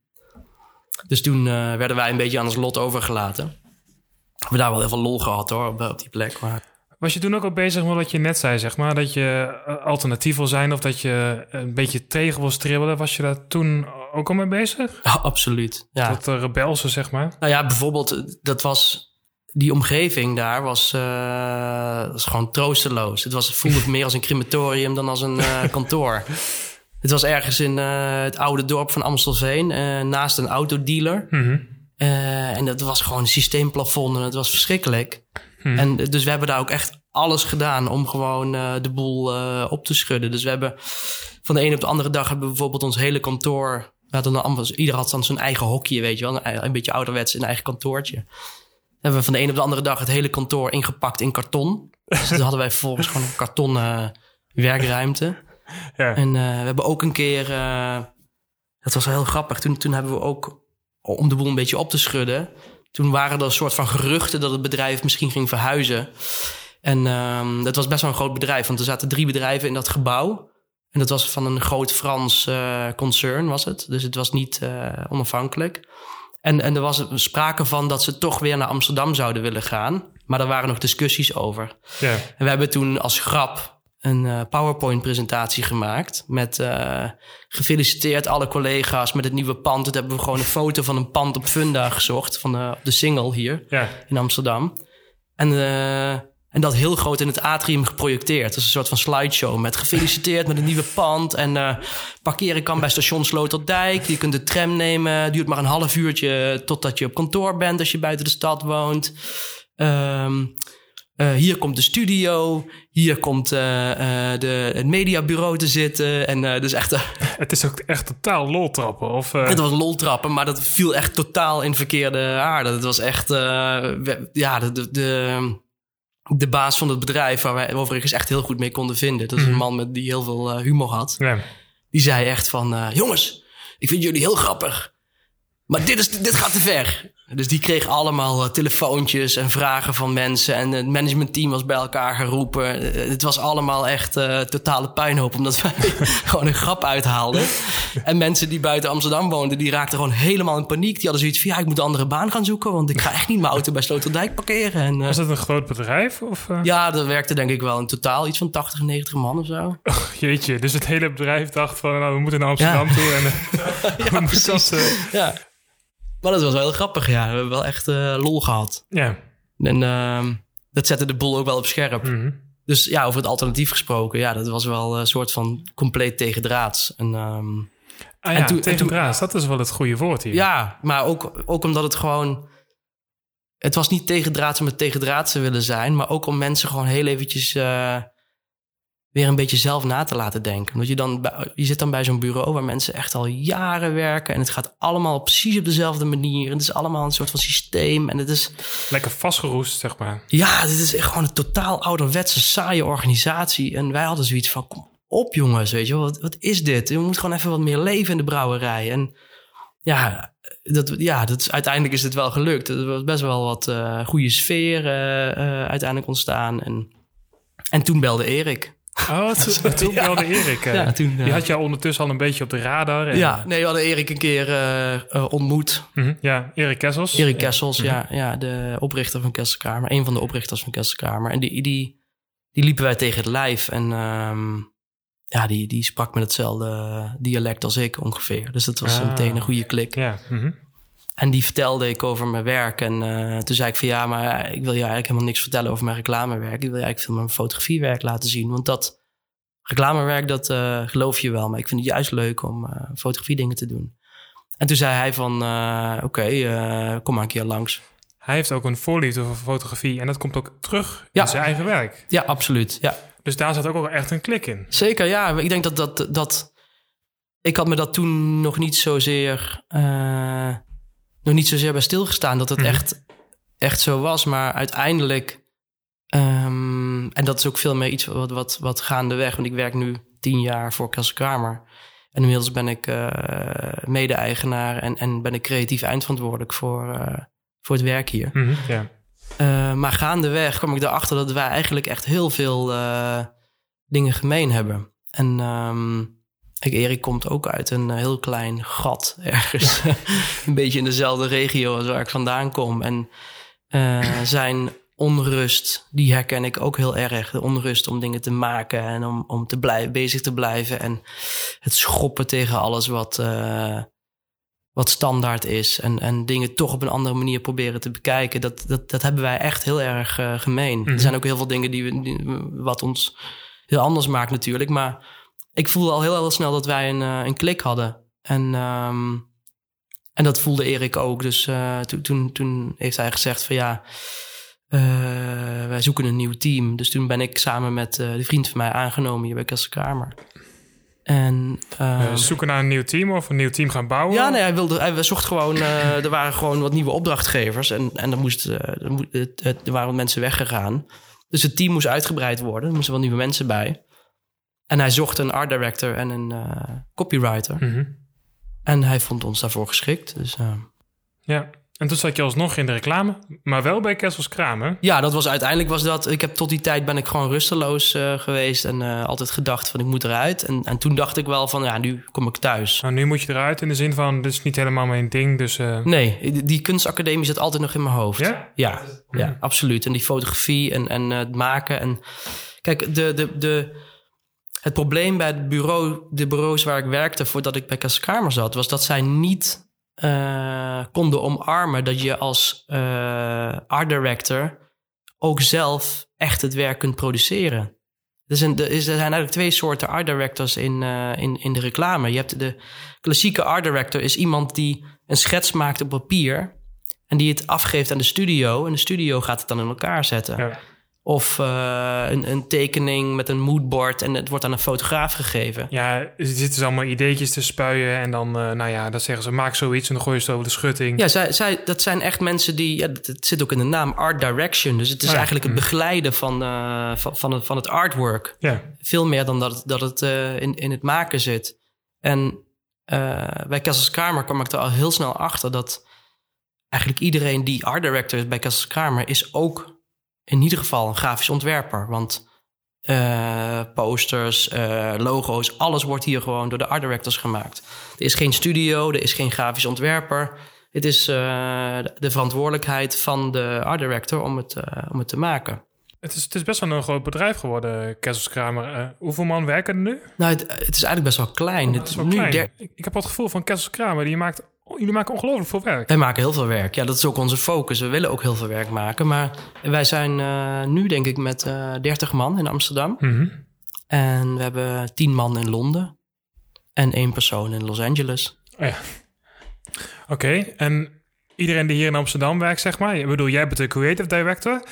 Dus toen werden wij een beetje aan ons lot overgelaten. We hebben daar wel heel veel lol gehad hoor, op, op die plek. Maar Was je toen ook al bezig met wat je net zei, zeg maar? Dat je eh, alternatief wil zijn of dat je een beetje tegen wil stribbelen. Was je daar toen ook al mee bezig? Ja, absoluut. Ja. Dat uh, rebelse, zeg maar? Nou ja, bijvoorbeeld, dat was... Die omgeving daar was, eh, was gewoon troosteloos. Het was, het voelde meer als een crematorium dan als een eh, kantoor. Het was ergens in eh, het oude dorp van Amstelveen, eh, naast een autodealer. Eh, en dat was gewoon een systeemplafond en het was verschrikkelijk. Mhm. En dus we hebben daar ook echt alles gedaan om gewoon eh, de boel eh, op te schudden. Dus we hebben van de ene op de andere dag hebben we bijvoorbeeld ons hele kantoor. We hadden ambas- ieder had dan zijn eigen hokje, weet je wel. Een, een beetje ouderwets, een eigen kantoortje. Hebben we van de ene op de andere dag het hele kantoor ingepakt in karton. Dus dan hadden wij vervolgens gewoon een kartonnen werkruimte. Ja. En eh, we hebben ook een keer, eh, dat was wel heel grappig, toen, toen hebben we ook, om de boel een beetje op te schudden, toen waren er een soort van geruchten dat het bedrijf misschien ging verhuizen. En ehm, dat was best wel een groot bedrijf, want er zaten drie bedrijven in dat gebouw. En dat was van een groot Frans eh, concern, was het. Dus het was niet eh, onafhankelijk. En, en er was sprake van dat ze toch weer naar Amsterdam zouden willen gaan. Maar daar waren nog discussies over. ja. En we hebben toen als grap een eh, PowerPoint-presentatie gemaakt. Met eh, gefeliciteerd alle collega's met het nieuwe pand. Toen hebben we gewoon een foto van een pand op Funda gezocht. Van de, op de single hier ja. in Amsterdam. En, eh, en dat heel groot in het atrium geprojecteerd. Is een soort van slideshow met gefeliciteerd met het nieuwe pand. En parkeren kan bij station Sloterdijk. Je kunt de tram nemen. Duurt maar een half uurtje totdat je op kantoor bent als je buiten de stad woont. Ehm, eh, hier komt de studio. Hier komt eh, eh, de, het mediabureau te zitten. En dus echt... Het is ook echt totaal loltrappen. Of, het was loltrappen, maar dat viel echt totaal in verkeerde aarde. Het was echt, we- ja, de, de, de, de baas van het bedrijf, waar wij overigens echt heel goed mee konden vinden. Dat is een man met, die heel veel humor had. ja. Die zei echt van, jongens, ik vind jullie heel grappig. Maar dit, is, dit gaat te ver. Dus die kreeg allemaal eh, telefoontjes en vragen van mensen. En het managementteam was bij elkaar geroepen. Eh, het was allemaal echt eh, totale puinhoop. Omdat wij gewoon een grap uithaalden. En mensen die buiten Amsterdam woonden, die raakten gewoon helemaal in paniek. Die hadden zoiets van, ja, ik moet een andere baan gaan zoeken. Want ik ga echt niet mijn auto bij Sloterdijk parkeren. En, Was het een groot bedrijf? Of, ja, er werkte denk ik wel in totaal iets van 80, 90 man of zo. Jeetje, dus het hele bedrijf dacht van, nou, we moeten naar Amsterdam Ja. toe. En, we dat, eh, Ja. Maar dat was wel heel grappig, ja. We hebben wel echt eh, lol gehad. ja. En ehm, dat zette de boel ook wel op scherp. Mhm. Dus ja, over het alternatief gesproken, ja, dat was wel een soort van compleet tegendraads. En ehm, Ah, En ja, en toen- draad, dat is wel het goede woord hier. Ja, maar ook, ook omdat het gewoon... Het was niet tegendraads om het tegendraads te willen zijn... maar ook om mensen gewoon heel eventjes... eh, weer een beetje zelf na te laten denken. Want je, dan, je zit dan bij zo'n bureau waar mensen echt al jaren werken... en het gaat allemaal precies op dezelfde manier. En het is allemaal een soort van systeem. En het is... Lekker vastgeroest, zeg maar. Ja, dit is echt gewoon een totaal ouderwetse, saaie organisatie. En wij hadden zoiets van, kom op jongens, weet je. Wat, wat is dit? Je moet gewoon even wat meer leven in de brouwerij. En ja, dat, ja dat is, uiteindelijk is het wel gelukt. Er was best wel wat eh, goede sfeer eh, eh, uiteindelijk ontstaan. En, en toen belde Erik. Oh, toen, toen belde Erik. eh. Ja, toen, Die eh, had jou ondertussen al een beetje op de radar. En, Ja, nee, we hadden Erik een keer eh, ontmoet. Mhm, ja Erik Kessels. Erik Kessels, ja, ja, de oprichter van Kesselkamer. Een van de oprichters van Kesselkamer. En die, die, die liepen wij tegen het lijf. En ehm, ja, die, die sprak met hetzelfde dialect als ik ongeveer. Dus dat was Ah. meteen een goede klik. Ja, mhm. En die vertelde ik over mijn werk. En eh, toen zei ik van ja, maar ik wil je eigenlijk helemaal niks vertellen over mijn reclamewerk. Ik wil je eigenlijk veel mijn fotografiewerk laten zien. Want dat reclamewerk, dat eh, geloof je wel. Maar ik vind het juist leuk om eh fotografie dingen te doen. En toen zei hij van oké, kom maar een keer langs. Hij heeft ook een voorliefde voor fotografie. En dat komt ook terug Ja. in zijn eigen werk. Ja, absoluut. Ja, Dus daar zat ook wel echt een klik in. zeker. Ja, ik denk dat dat... dat ik had me dat toen nog niet zozeer... nog niet zozeer bij stilgestaan dat het Mhm. echt, echt zo was. Maar uiteindelijk... ehm, en dat is ook veel meer iets wat, wat, wat gaandeweg... want ik werk nu tien jaar voor Kasselkamer. En inmiddels ben ik eh, mede-eigenaar... En, en ben ik creatief eindverantwoordelijk voor, eh, voor het werk hier. Mhm, Ja. Eh, maar gaandeweg kwam ik erachter dat wij eigenlijk echt heel veel eh, dingen gemeen hebben. En ehm, Erik komt ook uit een eh, heel klein gat ergens. een beetje in dezelfde regio als waar ik vandaan kom. En eh, zijn onrust, die herken ik ook heel erg. De onrust om dingen te maken en om, om te blijven, bezig te blijven. En het schoppen tegen alles wat, eh, wat standaard is. En, en dingen toch op een andere manier proberen te bekijken. Dat, dat, dat hebben wij echt heel erg gemeen. Mhm. Er zijn ook heel veel dingen die we, die- wat ons heel anders maakt natuurlijk. Maar ik voelde al heel, heel snel dat wij een, eh, een klik hadden. En, ehm, en dat voelde Erik ook. Dus eh, toen, toen, toen heeft hij gezegd van ja... eh, wij zoeken een nieuw team. Dus toen ben ik samen met eh de vriend van mij aangenomen hier bij Kasselkamer. En Eh, ehm, zoeken naar een nieuw team of een nieuw team gaan bouwen. ja, nee, hij, wilde, hij zocht gewoon... er waren gewoon wat nieuwe opdrachtgevers. En, en er, moest, er, er waren wat mensen weggegaan. Dus het team moest uitgebreid worden. Er moesten wel nieuwe mensen bij. En hij zocht een art director en een eh, copywriter. Mhm. En hij vond ons daarvoor geschikt. Dus eh, ja. En toen zat je alsnog in de reclame, maar wel bij Kessels Kraam, hè? ja, dat was uiteindelijk was dat... Ik heb tot die tijd ben ik gewoon rusteloos eh, geweest. En altijd gedacht van ik moet eruit. En, en toen dacht ik wel van ja, nu kom ik thuis. Nou, nu moet je eruit in de zin van, dit is niet helemaal mijn ding, dus... Nee, die- kunstacademie zit altijd nog in mijn hoofd. Ja? Ja, ja absoluut. En die fotografie en, en het maken. En kijk, de, de, de, het probleem bij het bureau, de bureaus waar ik werkte voordat ik bij Kaskamer zat, was dat zij niet eh, konden omarmen dat je als eh, art director ook zelf echt het werk kunt produceren. Er zijn, er zijn eigenlijk twee soorten art directors in, eh, in, in de reclame. Je hebt de klassieke art director is iemand die een schets maakt op papier en die het afgeeft aan de studio en de studio gaat het dan in elkaar zetten. ja. Of eh, een, een tekening met een moodboard en het wordt aan een fotograaf gegeven. Ja, er zitten dus allemaal ideetjes te spuien en dan, eh, nou ja, dan zeggen ze, maak zoiets en dan gooi je het over de schutting. Ja, zij, zij, dat zijn echt mensen die. Ja, het het zit ook in de naam art direction. Dus het is Oh ja. eigenlijk het begeleiden van, eh, van, van, het, van het artwork. Ja. Veel meer dan dat het, dat het in, in het maken zit. En bij Kasselskamer kwam ik er al heel snel achter dat eigenlijk iedereen die art director is bij Kasselskamer is ook in ieder geval een grafisch ontwerper. Want eh, posters, eh, logo's, alles wordt hier gewoon door de art directors gemaakt. Er is geen studio, er is geen grafisch ontwerper. Het is eh, de verantwoordelijkheid van de art director om het, om het te maken. Het is, het is best wel een groot bedrijf geworden, Kessels Kramer. Eh, hoeveel man werken er nu? Nou, het, het is eigenlijk best wel klein. Dat het is wel nu klein. der- Ik, ik heb wel het gevoel van Kessels Kramer, die maakt, oh, jullie maken ongelooflijk veel werk. Wij maken heel veel werk. Ja, dat is ook onze focus. We willen ook heel veel werk maken. Maar wij zijn eh, nu denk ik met eh 30 man in Amsterdam. Mhm. En we hebben 10 man in Londen. En één persoon in Los Angeles. Oh ja. Oké, en iedereen die hier in Amsterdam werkt, zeg maar. Ik bedoel, jij bent de creative director.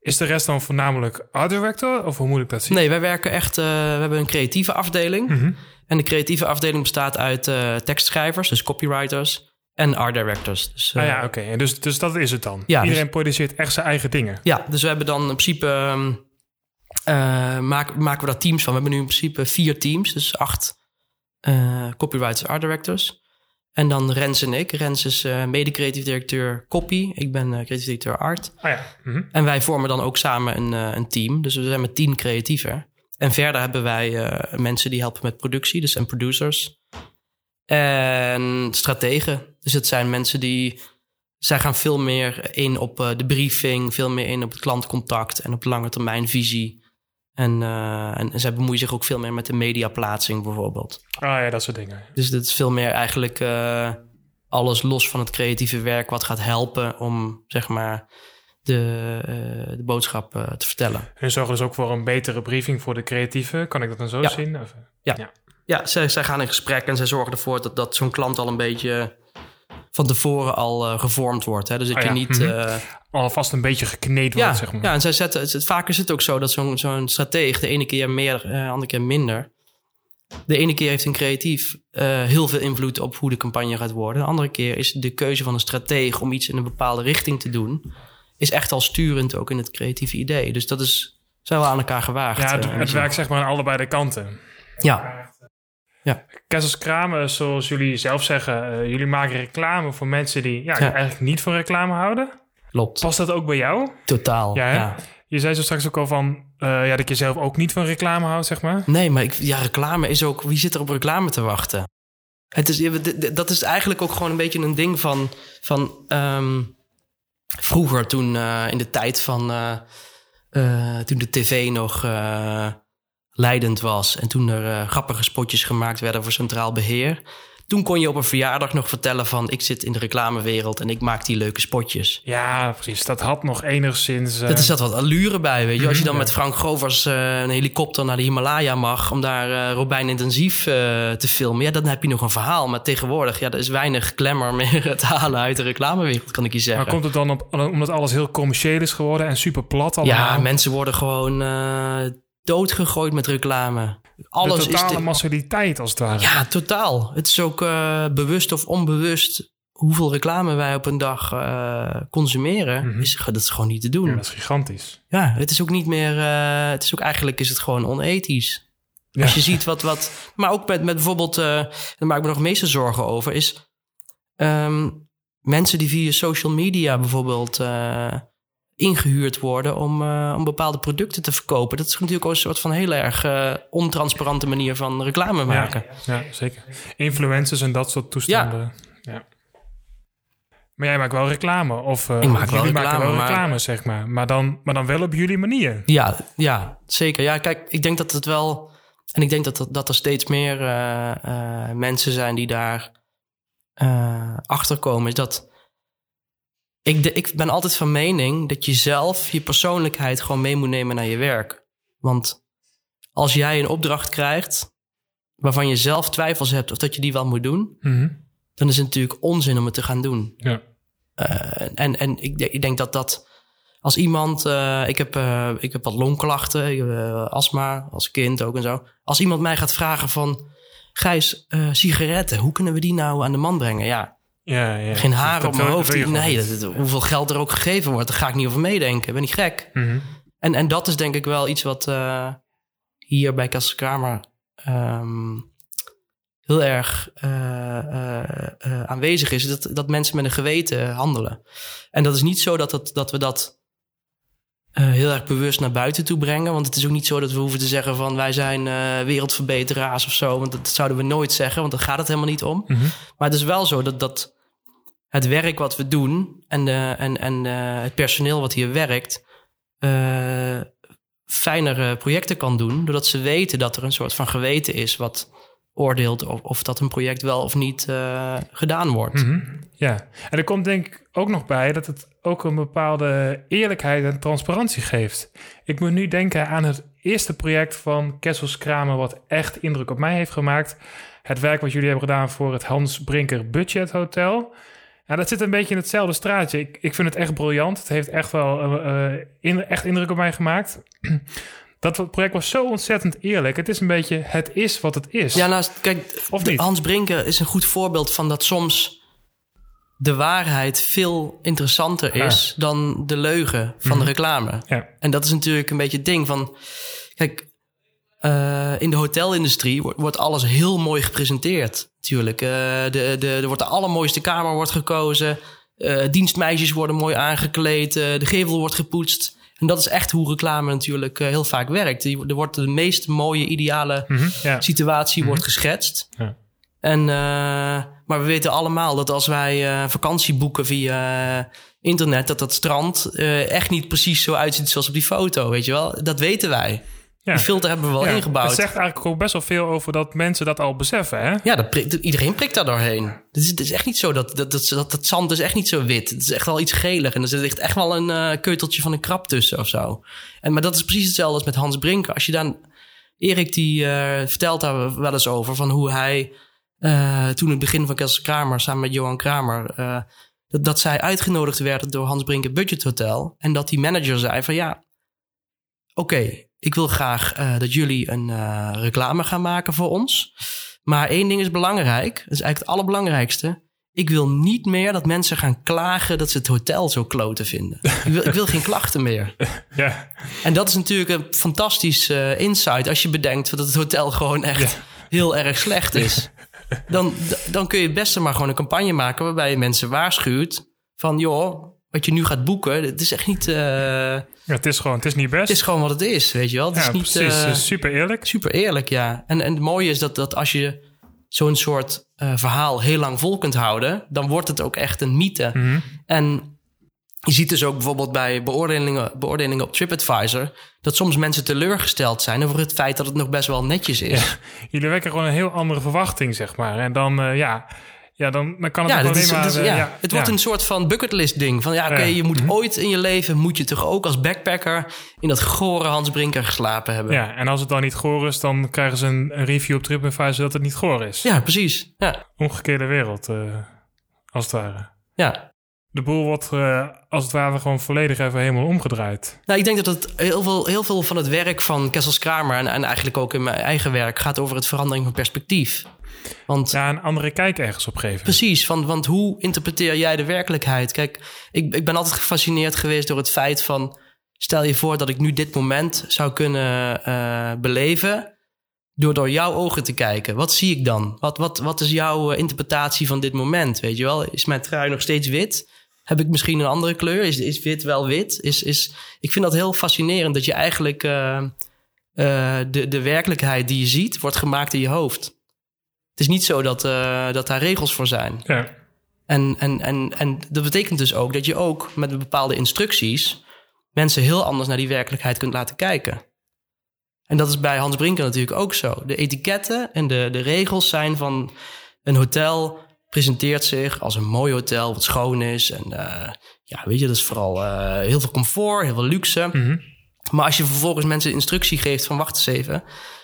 Is de rest dan voornamelijk art director? Of hoe moet ik dat zien? Nee, wij werken echt... eh, we hebben een creatieve afdeling. Mhm. En de creatieve afdeling bestaat uit eh, tekstschrijvers, dus copywriters... en art directors. Dus, eh, Ah ja, oké. En Dus, dus dat is het dan. Ja, Iedereen produceert echt zijn eigen dingen. Ja, dus we hebben dan in principe... ehm, eh, maken, maken we daar teams van. We hebben nu in principe vier teams, dus acht eh, copywriters, art directors. En dan Rens en ik. Rens is eh mede-creatief directeur copy. Ik ben eh, creatief directeur art. Ah ja. Mhm. En wij vormen dan ook samen een, eh, een team. Dus we zijn met tien creatieven. En verder hebben wij eh, mensen die helpen met productie, dus en producers. En strategen. Dus het zijn mensen die. Zij gaan veel meer in op eh, de briefing, veel meer in op het klantcontact en op lange termijn visie. En, eh, en zij bemoeien zich ook veel meer met de mediaplaatsing bijvoorbeeld. Ah ja, dat soort dingen. Dus dat is veel meer eigenlijk alles los van het creatieve werk wat gaat helpen om zeg maar de, eh, de boodschap eh, te vertellen. Hun zorgen dus ook voor een betere briefing voor de creatieven. Kan ik dat dan zo Ja. zien? Of, Ja, zij, zij gaan in gesprek en zij zorgen ervoor dat, dat zo'n klant al een beetje van tevoren al eh, gevormd wordt. Hè? Dus dat Oh je ja, niet. eh, Alvast een beetje gekneed ja, wordt, zeg maar. ja, en zij zetten. Het, vaak is het ook zo dat zo'n zo'n strateeg de ene keer meer, de andere keer minder. De ene keer heeft een creatief heel veel invloed op hoe de campagne gaat worden. De andere keer is de keuze van een strateeg om iets in een bepaalde richting te doen, is echt al sturend ook in het creatieve idee. Dus dat is zijn wel aan elkaar gewaagd. Ja, het, eh, het werkt zeg maar aan allebei de kanten. Ja, Kessels Kramen, zoals jullie zelf zeggen, eh, jullie maken reclame voor mensen die, ja, Ja. eigenlijk niet van reclame houden. klopt. Past dat ook bij jou? Totaal. Ja, ja. Je zei zo straks ook al van, eh, ja, dat je zelf ook niet van reclame houdt, zeg maar. Nee, maar ik, ja, reclame is ook... Wie zit er op reclame te wachten? Het is, dat is eigenlijk ook gewoon een beetje een ding van... van ehm, vroeger, toen eh, in de tijd van... eh, eh, toen de tv nog leidend was... en toen er grappige spotjes gemaakt werden voor centraal beheer... toen kon je op een verjaardag nog vertellen van... ik zit in de reclamewereld en ik maak die leuke spotjes. Ja, precies. Dat had nog enigszins... eh, Dat is zat wat allure bij, weet je. Als je dan Mhm, met Frank Govers eh, een helikopter naar de Himalaya mag... om daar eh, Robijn intensief eh, te filmen... ja, dan heb je nog een verhaal. Maar tegenwoordig, ja, er is weinig glamour meer te halen uit de reclamewereld, kan ik je zeggen. Maar komt het dan op, omdat alles heel commercieel is geworden en super plat allemaal? ja, mensen worden gewoon eh, doodgegooid met reclame. Alles de is... totale massaliteit als het ware. Ja, totaal. Het is ook eh, bewust of onbewust... hoeveel reclame wij op een dag eh, consumeren... Mhm. is, dat is gewoon niet te doen. Ja, dat is gigantisch. Ja, het is ook niet meer. eh, het is ook eigenlijk is het gewoon onethisch. Ja. Als je ziet wat, wat. Maar ook met, met bijvoorbeeld. daar maak ik me nog meeste zorgen over. Is ehm, mensen die via social media bijvoorbeeld. Eh, ingehuurd worden om, eh, om bepaalde producten te verkopen. Dat is natuurlijk ook een soort van heel erg eh, ontransparante manier van reclame maken. Ja, ja, zeker. Influencers en dat soort toestanden. Ja. Maar jij maakt wel reclame. Of eh, Ik maak jullie wel maken reclame, wel maar- reclame, zeg maar. Maar dan, maar dan wel op jullie manier. Ja, ja, zeker. Ja, kijk, ik denk dat het wel. En ik denk dat, dat, dat er steeds meer mensen zijn die daar achter komen. Is dat. Ik, de, ik ben altijd van mening dat je zelf je persoonlijkheid gewoon mee moet nemen naar je werk. Want als jij een opdracht krijgt waarvan je zelf twijfels hebt of dat je die wel moet doen, Mhm. dan is het natuurlijk onzin om het te gaan doen. Ja. Eh, en en ik, ik denk dat dat als iemand, eh, ik, heb, eh, ik heb wat longklachten, ik heb, astma als kind ook en zo. Als iemand mij gaat vragen van, Gijs, sigaretten, hoe kunnen we die nou aan de man brengen? Ja, Ja, ja. geen haar Dat op mijn hoofd. nee, niet. dat, dat- hoeveel geld er ook gegeven wordt, daar ga ik niet over meedenken. Ben ik gek? Mhm. En, en dat is denk ik wel iets wat eh, hier bij Kasselkramer ehm heel erg eh, eh, aanwezig is. Dat, dat mensen met een geweten handelen. En dat is niet zo dat, dat, dat we dat heel erg bewust naar buiten toe brengen. Want het is ook niet zo dat we hoeven te zeggen van wij zijn wereldverbeteraars of zo. Want dat zouden we nooit zeggen, want daar gaat het helemaal niet om. Mhm. Maar het is wel zo dat, dat het werk wat we doen en, en, en eh, het personeel wat hier werkt, eh fijnere projecten kan doen. Doordat ze weten dat er een soort van geweten is wat oordeelt of, of dat een project wel of niet eh, gedaan wordt. Mhm. Ja, en er komt denk ik ook nog bij dat het ook een bepaalde eerlijkheid en transparantie geeft. Ik moet nu denken aan het eerste project van Kessels Kramer, wat echt indruk op mij heeft gemaakt. het werk wat jullie hebben gedaan voor het Hans Brinker Budget Hotel. Ja, dat zit een beetje in hetzelfde straatje. Ik, ik vind het echt briljant. Het heeft echt wel eh, eh, in, echt indruk op mij gemaakt. Dat project was zo ontzettend eerlijk. Het is een beetje, het is wat het is. Ja, nou, kijk, Of de- niet? Hans Brinker is een goed voorbeeld van dat soms de waarheid veel interessanter is dan de leugen van de reclame. Ja. En dat is natuurlijk een beetje het ding van... Kijk, eh, in de hotelindustrie wordt, wordt alles heel mooi gepresenteerd. Natuurlijk. Eh, de, de, er wordt de allermooiste kamer wordt gekozen. Eh, dienstmeisjes worden mooi aangekleed. de gevel wordt gepoetst. En dat is echt hoe reclame natuurlijk heel vaak werkt. Die- Er wordt de meest mooie, ideale Mhm, ja. situatie wordt geschetst. Ja. En, maar we weten allemaal dat als wij vakantie boeken via internet, dat dat strand echt niet precies zo uitziet zoals op die foto, weet je wel? Dat weten wij. Ja. Die filter hebben we wel Ja, ingebouwd. Het zegt eigenlijk ook best wel veel over dat mensen dat al beseffen, hè? Ja, dat prikt- iedereen prikt daar doorheen. Het is, het is echt niet zo dat dat, dat, dat dat zand is echt niet zo wit. Het is echt wel iets gelig. En er zit echt- echt wel een eh, keuteltje van een krab tussen of zo. En, maar dat is precies hetzelfde als met Hans Brinker. Als je dan... Erik die eh, vertelt daar wel eens over van hoe hij... eh, toen in het begin van Kessels Kramer samen met Johan Kramer... dat, dat zij uitgenodigd werden door Hans Brinker Budget Hotel. En dat die manager zei van ja... Oké, ik wil graag eh, dat jullie een eh, reclame gaan maken voor ons. Maar één ding is belangrijk. Dat is eigenlijk het allerbelangrijkste. Ik wil niet meer dat mensen gaan klagen dat ze het hotel zo kloten vinden. Ik wil, ik wil geen klachten meer. Ja. En dat is natuurlijk een fantastisch eh, insight als je bedenkt dat het hotel gewoon echt heel erg slecht is. Dan, dan kun je het beste maar gewoon een campagne maken waarbij je mensen waarschuwt van joh, wat je nu gaat boeken, het is echt niet. eh, Ja, het is gewoon, het is niet best. het is gewoon wat het is, weet je wel. Het ja, is niet, precies. eh, super eerlijk. Super eerlijk, ja. En, en het mooie is dat, dat als je zo'n soort eh, verhaal heel lang vol kunt houden, dan wordt het ook echt een mythe. Mhm. En je ziet dus ook bijvoorbeeld bij beoordelingen, beoordelingen op TripAdvisor, dat soms mensen teleurgesteld zijn over het feit dat het nog best wel netjes is. Jullie wekken gewoon een heel andere verwachting, zeg maar. En dan, ja, ja dan, dan kan het Ja, alleen is, maar... is- eh, ja. het wordt ja. een soort van bucketlist ding. Van ja, oké. Mhm. je moet ooit in je leven, moet je toch ook als backpacker in dat gore Hans Brinker geslapen hebben. Ja, en als het dan niet goor is, dan krijgen ze een, een review op TripAdvisor dat het niet goor is. Ja, precies. Ja, Omgekeerde wereld, eh, als het ware. ja. De boel wordt eh, als het ware gewoon volledig even helemaal omgedraaid. Nou, ik denk dat het heel veel, heel veel van het werk van Kessels Kramer... En, en eigenlijk ook in mijn eigen werk gaat over het verandering van perspectief. Want Ja, een andere kijk ergens op geven. precies, van, want hoe interpreteer jij de werkelijkheid? Kijk, ik, ik ben altijd gefascineerd geweest door het feit van... stel je voor dat ik nu dit moment zou kunnen eh, beleven... door door jouw ogen te kijken. Wat zie ik dan? Wat, wat, wat is jouw eh, interpretatie van dit moment? Weet je wel, is mijn trui nog steeds wit? Heb ik misschien een andere kleur? Is, is wit wel wit? Is, is, ik vind dat heel fascinerend dat je eigenlijk eh, eh, de, de werkelijkheid die je ziet, wordt gemaakt in je hoofd. Het is niet zo dat, eh, dat daar regels voor zijn. Ja, En, en, en, en dat betekent dus ook dat je ook met bepaalde instructies mensen heel anders naar die werkelijkheid kunt laten kijken. En dat is bij Hans Brinker natuurlijk ook zo. De etiketten en de, de regels zijn van een hotel presenteert zich als een mooi hotel wat schoon is. En eh, ja, weet je, dat is vooral eh, heel veel comfort, heel veel luxe. Mhm. Maar als je vervolgens mensen instructie geeft van wacht eens even,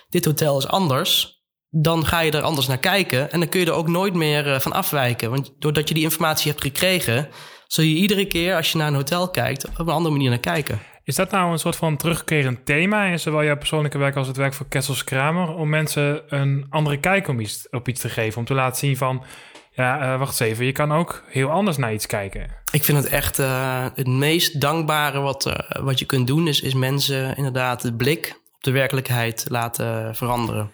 dit hotel is anders, dan ga je er anders naar kijken en dan kun je er ook nooit meer eh, van afwijken. Want doordat je die informatie hebt gekregen, zul je iedere keer als je naar een hotel kijkt op een andere manier naar kijken. Is dat nou een soort van terugkerend thema in zowel jouw persoonlijke werk als het werk voor Kessels Kramer? Om mensen een andere kijk om iets, op iets te geven. Om te laten zien van, ja, eh, wacht eens even, je kan ook heel anders naar iets kijken. Ik vind het echt eh, het meest dankbare wat, eh, wat je kunt doen, is, is mensen inderdaad de blik op de werkelijkheid laten veranderen.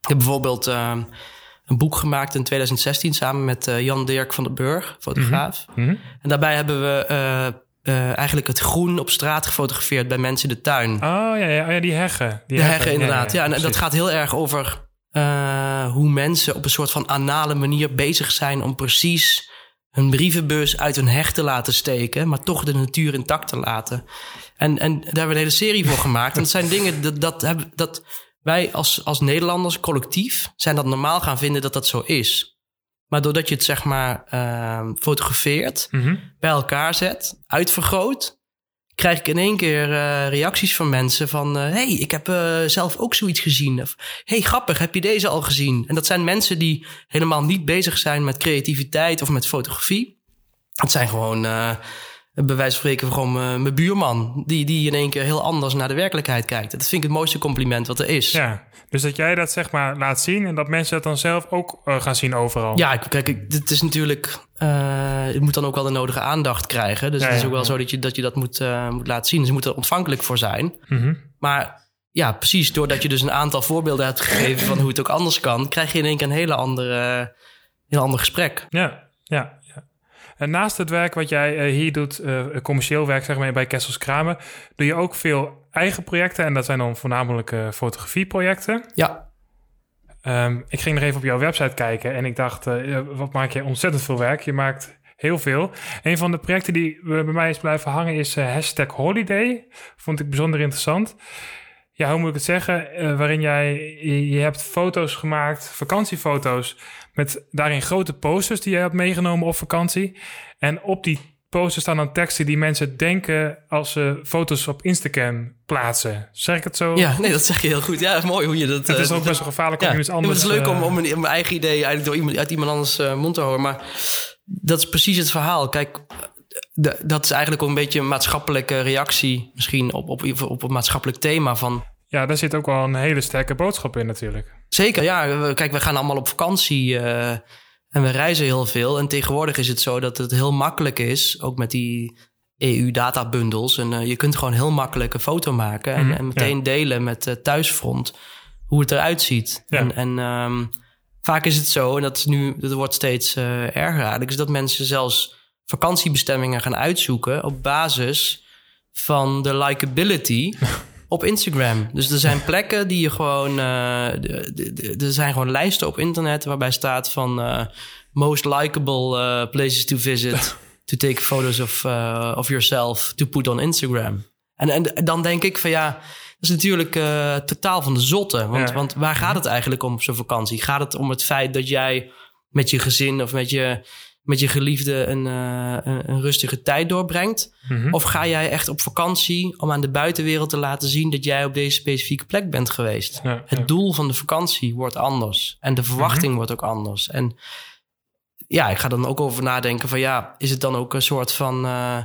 Ik heb bijvoorbeeld een boek gemaakt in 2016 samen met Jan Dirk van den Burg, fotograaf. Mhm. En daarbij hebben we eigenlijk het groen op straat gefotografeerd bij mensen in de tuin. Oh ja, ja, oh, ja die heggen. Die de heggen, inderdaad. Ja, en dat gaat heel erg over eh, hoe mensen op een soort van anale manier bezig zijn om precies hun brievenbus uit hun heg te laten steken, maar toch de natuur intact te laten. En, en daar hebben we een hele serie voor gemaakt. En dat zijn dingen dat, dat, hebben, dat wij als, als Nederlanders collectief zijn dat normaal gaan vinden dat dat zo is. Maar doordat je het zeg maar eh, fotografeert, Mhm. bij elkaar zet, uitvergroot, krijg ik in één keer uh, reacties van mensen van... Uh, hey, ik heb uh, zelf ook zoiets gezien. Of hey, grappig, heb je deze al gezien? En dat zijn mensen die helemaal niet bezig zijn met creativiteit of met fotografie. Het zijn gewoon bij wijze van spreken gewoon mijn buurman. Die, die in één keer heel anders naar de werkelijkheid kijkt. Dat vind ik het mooiste compliment wat er is. Ja, dus dat jij dat zeg maar laat zien en dat mensen het dan zelf ook uh, gaan zien overal. Ja, kijk, het is natuurlijk. Uh, het moet dan ook wel de nodige aandacht krijgen. Dus ja, het is ook wel ja. zo dat je dat, je dat moet, uh, moet laten zien. Ze moeten er ontvankelijk voor zijn. Mm -hmm. Maar ja, precies. Doordat je dus een aantal voorbeelden hebt gegeven van hoe het ook anders kan, krijg je in één keer een hele andere, heel ander gesprek. Ja, ja. En naast het werk wat jij uh, hier doet, uh, commercieel werk zeg maar bij Kessels Kramen, doe je ook veel eigen projecten. En dat zijn dan voornamelijk uh, fotografieprojecten. Ja. Um, ik ging nog even op jouw website kijken en ik dacht, wat maak je ontzettend veel werk. Je maakt heel veel. Een van de projecten die bij mij is blijven hangen is hashtag holiday. Vond ik bijzonder interessant. Ja, hoe moet ik het zeggen? waarin jij, je hebt foto's gemaakt, vakantiefoto's met daarin grote posters die je hebt meegenomen op vakantie. En op die posters staan dan teksten die mensen denken als ze foto's op Instagram plaatsen. Zeg ik het zo? Ja, nee, dat zeg je heel goed. Ja, mooi hoe je dat... Het is uh, ook best wel gevaarlijk om iets anders... Het is leuk om, om mijn, mijn eigen idee eigenlijk door iemand, uit iemand anders uh, mond te horen. Maar dat is precies het verhaal. Kijk, dat is eigenlijk ook een beetje een maatschappelijke reactie... misschien op, op, op een maatschappelijk thema van... Ja, daar zit ook wel een hele sterke boodschap in natuurlijk. Zeker, ja. Kijk, we gaan allemaal op vakantie uh, en we reizen heel veel. En tegenwoordig is het zo dat het heel makkelijk is, ook met die EU-databundels. En uh, je kunt gewoon heel makkelijk een foto maken en, mm, en meteen ja. delen met uh, Thuisfront hoe het eruit ziet. Ja. En, en um, vaak is het zo, en dat, is nu, dat wordt steeds erger eigenlijk, is dat mensen zelfs vakantiebestemmingen gaan uitzoeken op basis van de likability op Instagram. Dus er zijn plekken die je gewoon. Uh, er zijn gewoon lijsten op internet waarbij staat van uh, most likable uh, places to visit. to take photos of, of yourself to put on Instagram. En, en dan denk ik van ja. Dat is natuurlijk totaal van de zotte. Want, ja. want waar gaat het eigenlijk om op zo'n vakantie? Gaat het om het feit dat jij met je gezin of met je met je geliefde een, uh, een rustige tijd doorbrengt? Mm-hmm. Of ga jij echt op vakantie om aan de buitenwereld te laten zien dat jij op deze specifieke plek bent geweest? Ja, het ja. doel van de vakantie wordt anders en de verwachting Mhm. wordt ook anders. En ja, ik ga dan ook over nadenken van ja, is het dan ook een soort van uh,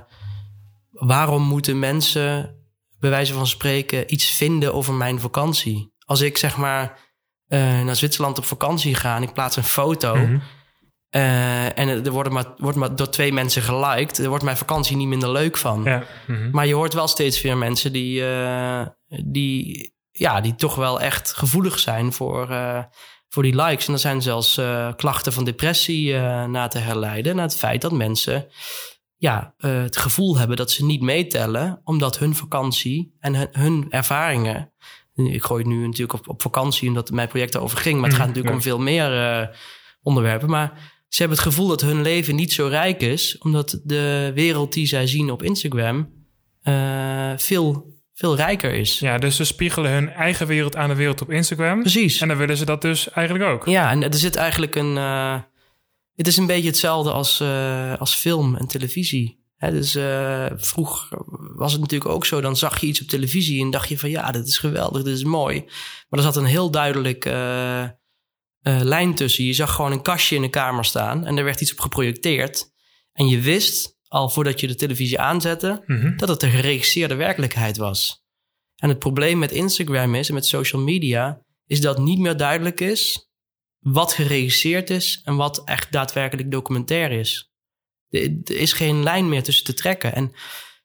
waarom moeten mensen bij wijze van spreken iets vinden over mijn vakantie? Als ik zeg maar uh, naar Zwitserland op vakantie ga en ik plaats een foto. Mhm. Uh, en er worden maar, wordt maar door twee mensen geliked. Er wordt mijn vakantie niet minder leuk van. Ja. mhm. Maar je hoort wel steeds weer mensen die, uh, die, ja, die toch wel echt gevoelig zijn voor, uh, voor die likes. En er zijn zelfs klachten van depressie na te herleiden. Naar het feit dat mensen ja, het gevoel hebben dat ze niet meetellen. Omdat hun vakantie en hun, hun ervaringen. Ik gooi het nu natuurlijk op, op vakantie omdat mijn project erover ging. Maar het gaat natuurlijk ja. om veel meer onderwerpen. Maar ze hebben het gevoel dat hun leven niet zo rijk is, omdat de wereld die zij zien op Instagram uh, veel, veel rijker is. Ja, dus ze spiegelen hun eigen wereld aan de wereld op Instagram. Precies. En dan willen ze dat dus eigenlijk ook. Ja, en er zit eigenlijk een. Uh, het is een beetje hetzelfde als, uh, als film en televisie. Hè, dus vroeger was het natuurlijk ook zo. Dan zag je iets op televisie en dacht je van ja, dit is geweldig, dit is mooi. Maar er zat een heel duidelijk uh, uh, lijn tussen. Je zag gewoon een kastje in de kamer staan en er werd iets op geprojecteerd. En je wist al voordat je de televisie aanzette Mhm. dat het een geregisseerde werkelijkheid was. En het probleem met Instagram is en met social media is dat niet meer duidelijk is wat geregisseerd is en wat echt daadwerkelijk documentair is. Er, er is geen lijn meer tussen te trekken. En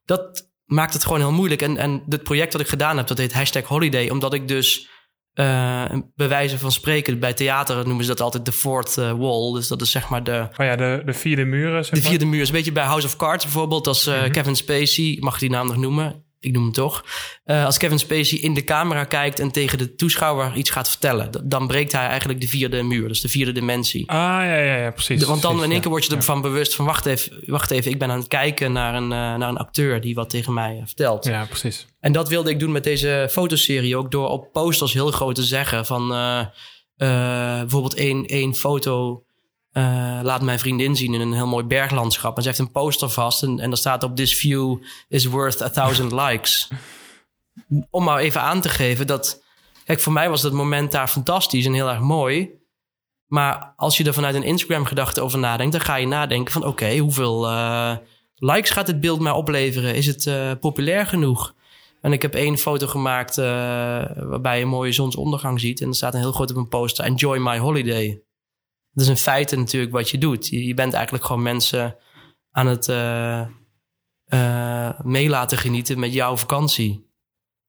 dat maakt het gewoon heel moeilijk. En, en het project dat ik gedaan heb, dat heet hashtag holiday, omdat ik dus uh, bij wijze van spreken, bij theater noemen ze dat altijd de fourth uh, wall. Dus dat is zeg maar de... Oh ja, de, de vierde muren. Zeg de vierde muur is een beetje bij House of Cards bijvoorbeeld. Als uh. Kevin Spacey, mag die naam nog noemen? Ik noem hem toch. Uh, als Kevin Spacey in de camera kijkt en tegen de toeschouwer iets gaat vertellen, dan breekt hij eigenlijk de vierde muur, dus de vierde dimensie. Ah, ja, ja, ja precies. De, want dan precies, in één keer ja, word je ervan ja. bewust van, wacht even, wacht even, ik ben aan het kijken naar een, uh, naar een acteur die wat tegen mij vertelt. Ja, precies. En dat wilde ik doen met deze fotoserie ook door op posters heel groot te zeggen van bijvoorbeeld één, één foto eh, laat mijn vriendin zien in een heel mooi berglandschap. En ze heeft een poster vast en, en er staat op... This view is worth a thousand likes. Om maar even aan te geven dat... Kijk, voor mij was dat moment daar fantastisch en heel erg mooi. Maar als je er vanuit een Instagram-gedachte over nadenkt... dan ga je nadenken van oké, hoeveel uh, likes gaat dit beeld mij opleveren? Is het uh, populair genoeg? En ik heb één foto gemaakt uh, waarbij je een mooie zonsondergang ziet. En er staat een heel groot op een poster: Enjoy my holiday. Dat is in feite natuurlijk wat je doet. Je, je bent eigenlijk gewoon mensen aan het uh, uh, mee laten genieten met jouw vakantie.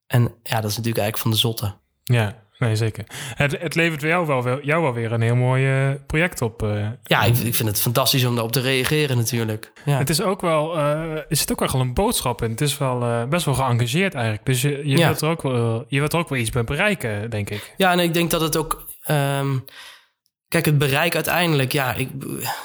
En ja, dat is natuurlijk eigenlijk van de zotte. Ja, nee, zeker. Het, het levert jou wel, jou wel weer een heel mooi uh, project op. Uh, ja, ik, ik, vind het fantastisch om daarop te reageren natuurlijk. Ja. Het is ook wel, uh, is het ook wel een boodschap en het is wel best wel geëngageerd eigenlijk. Dus je, je, ja. wilt er ook wel, je wilt er ook wel iets bij bereiken, denk ik. Ja, en ik denk dat het ook... Um, Kijk, het bereik uiteindelijk, ja, ik,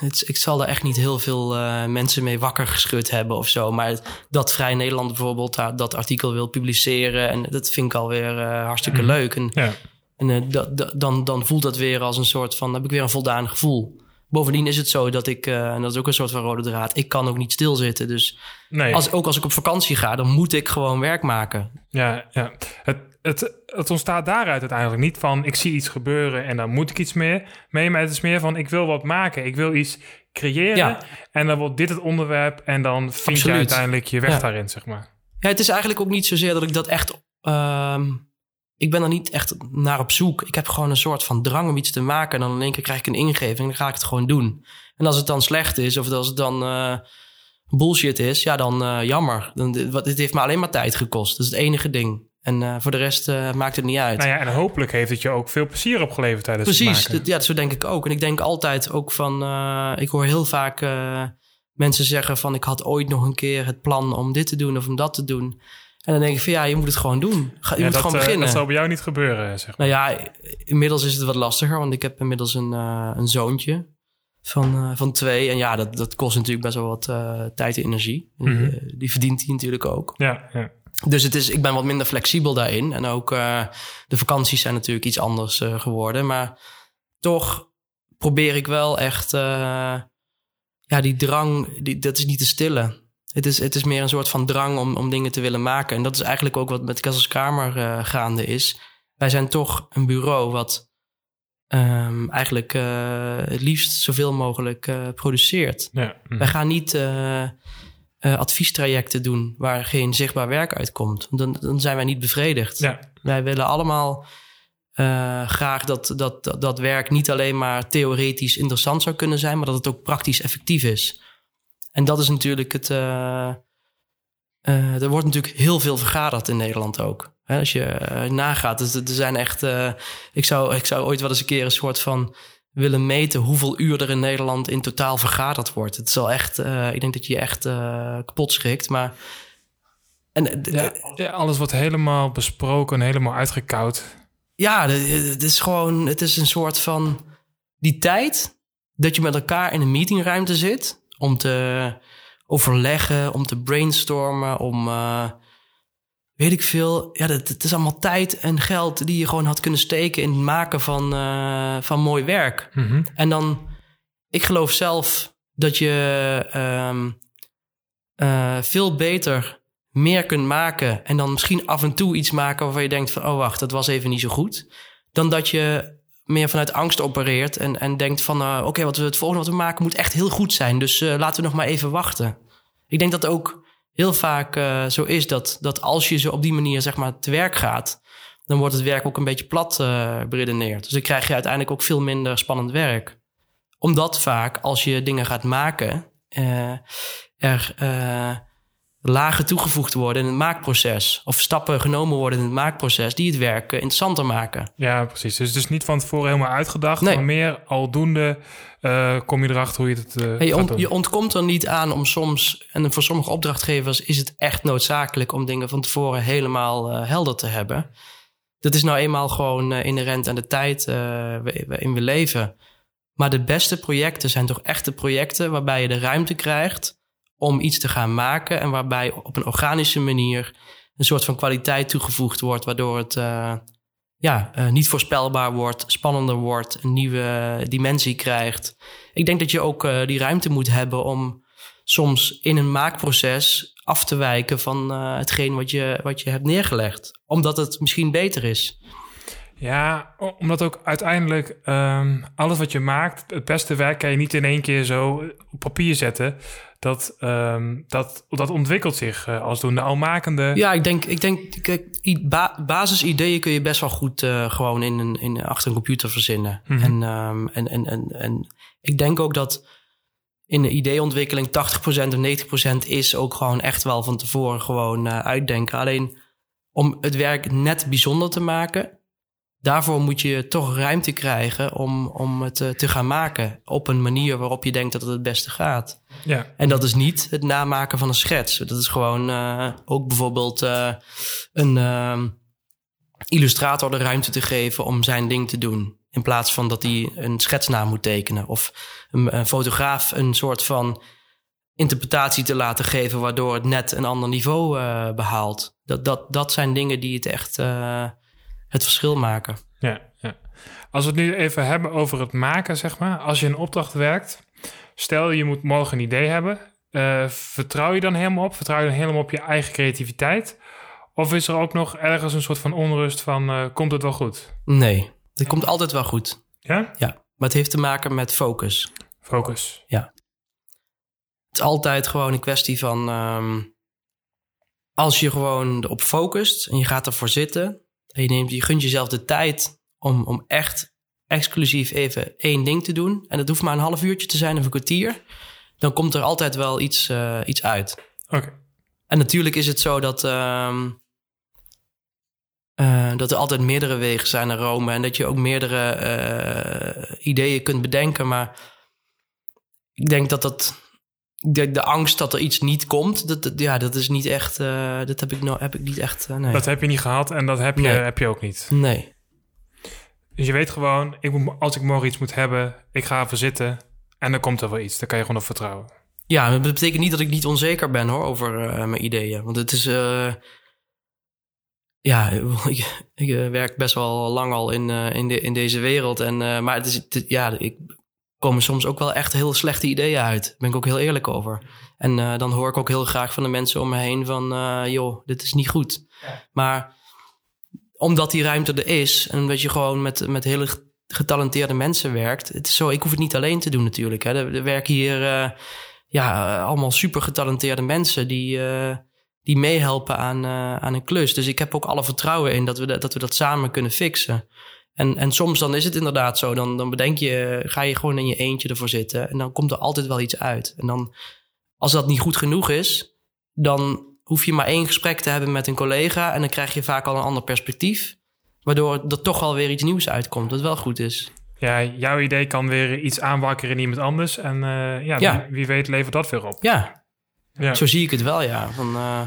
het, ik zal er echt niet heel veel uh, mensen mee wakker geschud hebben of zo. Maar dat Vrij Nederland bijvoorbeeld dat, dat artikel wil publiceren, en dat vind ik alweer uh, hartstikke mm. leuk. En, ja. en dat, dan, dan voelt dat weer als een soort van, heb ik weer een voldaan gevoel. Bovendien is het zo dat ik, en dat is ook een soort van rode draad, ik kan ook niet stilzitten. Dus nee. als, ook als ik op vakantie ga, dan moet ik gewoon werk maken. Ja, ja. Het, het, het ontstaat daaruit uiteindelijk niet van ik zie iets gebeuren en dan moet ik iets meer mee. Maar het is meer van ik wil wat maken. Ik wil iets creëren. Ja. En dan wordt dit het onderwerp en dan vind Absoluut. je uiteindelijk je weg Ja. daarin, zeg maar. Ja, het is eigenlijk ook niet zozeer dat ik dat echt. ehm, ik ben er niet echt naar op zoek. Ik heb gewoon een soort van drang om iets te maken. En dan in één keer krijg ik een ingeving en dan ga ik het gewoon doen. En als het dan slecht is of als het dan eh, bullshit is, ja, dan eh, jammer. Dan, wat- het heeft me alleen maar tijd gekost. Dat is het enige ding. En eh, voor de rest eh, maakt het niet uit. Nou ja, en hopelijk heeft het je ook veel plezier opgeleverd tijdens Precies, het maken. dat, ja, zo denk ik ook. En ik denk altijd ook van, eh, ik hoor heel vaak mensen zeggen van, ik had ooit nog een keer het plan om dit te doen of om dat te doen. En dan denk ik van, ja, je moet het gewoon doen. Ga, je Ja, moet dat, gewoon beginnen. dat zal bij jou niet gebeuren, zeg maar. Nou ja, inmiddels is het wat lastiger, want ik heb inmiddels een, een zoontje van, van twee. En ja, dat, dat kost natuurlijk best wel wat tijd en energie. Mhm. Die, die verdient hij natuurlijk ook. Ja, ja. Dus het is, ik ben wat minder flexibel daarin. En ook eh, de vakanties zijn natuurlijk iets anders eh, geworden. Maar toch probeer ik wel echt... eh, ja, die drang, die, dat is niet te stillen. Het is, het is meer een soort van drang om, om dingen te willen maken. En dat is eigenlijk ook wat met Kasselskamer eh gaande is. Wij zijn toch een bureau wat ehm, eigenlijk het liefst zoveel mogelijk produceert. ja. Wij gaan niet eh, adviestrajecten doen waar geen zichtbaar werk uitkomt. Dan, dan zijn wij niet bevredigd. ja. Wij willen allemaal eh, graag dat, dat, dat, dat werk niet alleen maar theoretisch interessant zou kunnen zijn, maar dat het ook praktisch effectief is. En dat is natuurlijk het. eh, er wordt natuurlijk heel veel vergaderd in Nederland ook. Hè, als je nagaat, dus er zijn echt. ik, zou, ik zou ooit wel eens een keer een soort van willen meten hoeveel uur er in Nederland in totaal vergaderd wordt. Het is wel echt. eh, ik denk dat je je echt eh, kapot schrikt. Maar. En, eh, d- Ja, ja, alles wordt helemaal besproken en helemaal uitgekoud. ja, het is gewoon, het is een soort van die tijd dat je met elkaar in een meetingruimte zit om te overleggen, om te brainstormen, om weet ik veel. Ja, dat- het is allemaal tijd en geld die je gewoon had kunnen steken in het maken van, eh, van mooi werk. Mhm. En dan, ik geloof zelf dat je ehm, eh, veel beter meer kunt maken. En dan misschien af en toe iets maken waarvan je denkt van, oh wacht, dat was even niet zo goed. Dan dat je meer vanuit angst opereert en, en denkt van, eh, oké, wat we het volgende wat we maken moet echt heel goed zijn. Dus laten we nog maar even wachten. Ik denk dat ook heel vaak eh, zo is dat, dat als je zo op die manier zeg maar te werk gaat, dan wordt het werk ook een beetje plat eh beredeneerd. Dus dan krijg je uiteindelijk ook veel minder spannend werk. Omdat vaak als je dingen gaat maken, eh, er lagen toegevoegd worden in het maakproces. Of stappen genomen worden in het maakproces die het werk eh, interessanter maken. Ja, precies. Dus het is niet van tevoren helemaal uitgedacht, Nee. maar meer aldoende eh, kom je erachter hoe je het eh je, ont- je ontkomt er niet aan om soms, en voor sommige opdrachtgevers is het echt noodzakelijk om dingen van tevoren helemaal helder te hebben. Dat is nou eenmaal gewoon inherent aan de tijd wa- waarin we leven. Maar de beste projecten zijn toch echte projecten waarbij je de ruimte krijgt om iets te gaan maken en waarbij op een organische manier een soort van kwaliteit toegevoegd wordt, waardoor het eh, ja, eh, niet voorspelbaar wordt, spannender wordt, een nieuwe dimensie krijgt. Ik denk dat je ook eh, die ruimte moet hebben om soms in een maakproces af te wijken van hetgeen wat je, wat je hebt neergelegd. Omdat het misschien beter is. Ja, omdat ook uiteindelijk um, alles wat je maakt, het beste werk kan je niet in één keer zo op papier zetten. Dat, um, dat, dat ontwikkelt zich uh, als doende almakende. Ja, ik denk, ik denk kijk, ba basisideeën kun je best wel goed uh, gewoon in een, in, achter een computer verzinnen. Mm -hmm. en, um, en, en, en, en ik denk ook dat in de ideeontwikkeling 80% of 90% is ook gewoon echt wel van tevoren gewoon uh, uitdenken. Alleen om het werk net bijzonder te maken, daarvoor moet je toch ruimte krijgen om, om het uh, te gaan maken. Op een manier waarop je denkt dat het het beste gaat. Ja. En dat is niet het namaken van een schets. Dat is gewoon uh, ook bijvoorbeeld een ehm, illustrator de ruimte te geven om zijn ding te doen. In plaats van dat hij een schetsnaam moet tekenen. Of een, een, fotograaf een soort van interpretatie te laten geven, waardoor het net een ander niveau behaalt. Dat, dat, dat zijn dingen die het echt het verschil maken. Ja, ja. Als we het nu even hebben over het maken, zeg maar. Als je een opdracht werkt, stel je moet morgen een idee hebben. Uh, vertrouw je dan helemaal op? Vertrouw je dan helemaal op je eigen creativiteit? Of is er ook nog ergens een soort van onrust van, komt het wel goed? Nee, het komt altijd wel goed. Ja? Ja, maar het heeft te maken met focus. Focus. Ja. Het is altijd gewoon een kwestie van... Um, als je gewoon erop focust en je gaat ervoor zitten... en je, neemt, je gunt jezelf de tijd om, om echt exclusief even één ding te doen... en dat hoeft maar een half uurtje te zijn of een kwartier... dan komt er altijd wel iets, uh, iets uit. Oké. Okay. En natuurlijk is het zo dat... Um, uh, dat er altijd meerdere wegen zijn naar Rome en dat je ook meerdere uh, ideeën kunt bedenken. Maar ik denk dat dat. De, de angst dat er iets niet komt, dat, dat ja, dat is niet echt. Uh, dat heb ik, no, heb ik niet echt. nee. Dat heb je niet gehad en dat heb je, Nee. heb je ook niet. Nee. Dus je weet gewoon, ik moet, als ik morgen iets moet hebben, ik ga ervoor zitten en dan komt er wel iets. Daar kan je gewoon op vertrouwen. Ja, dat betekent niet dat ik niet onzeker ben hoor over uh, mijn ideeën. Want het is. Ja, ik, ik werk best wel lang al in, in, de, in deze wereld. En, maar het is, het, ja, ik komen soms ook wel echt heel slechte ideeën uit. Daar ben ik ook heel eerlijk over. En dan hoor ik ook heel graag van de mensen om me heen van... joh, dit is niet goed. Ja. Maar omdat die ruimte er is... en dat je gewoon met, met hele getalenteerde mensen werkt... het is zo, ik hoef het niet alleen te doen natuurlijk. Hè. Er, er werken hier ja, allemaal super getalenteerde mensen... die die meehelpen aan, aan een klus. Dus ik heb ook alle vertrouwen in dat we, dat, dat, we dat samen kunnen fixen. En, en soms dan is het inderdaad zo. Dan, dan bedenk je, ga je gewoon in je eentje ervoor zitten. En dan komt er altijd wel iets uit. En dan, als dat niet goed genoeg is, dan hoef je maar één gesprek te hebben met een collega. En dan krijg je vaak al een ander perspectief. Waardoor er toch wel weer iets nieuws uitkomt, dat wel goed is. Ja, jouw idee kan weer iets aanwakkeren in iemand anders. En uh, ja, Ja. Wie, wie weet levert dat weer op. Ja, Ja. Zo zie ik het wel, ja. Van, uh,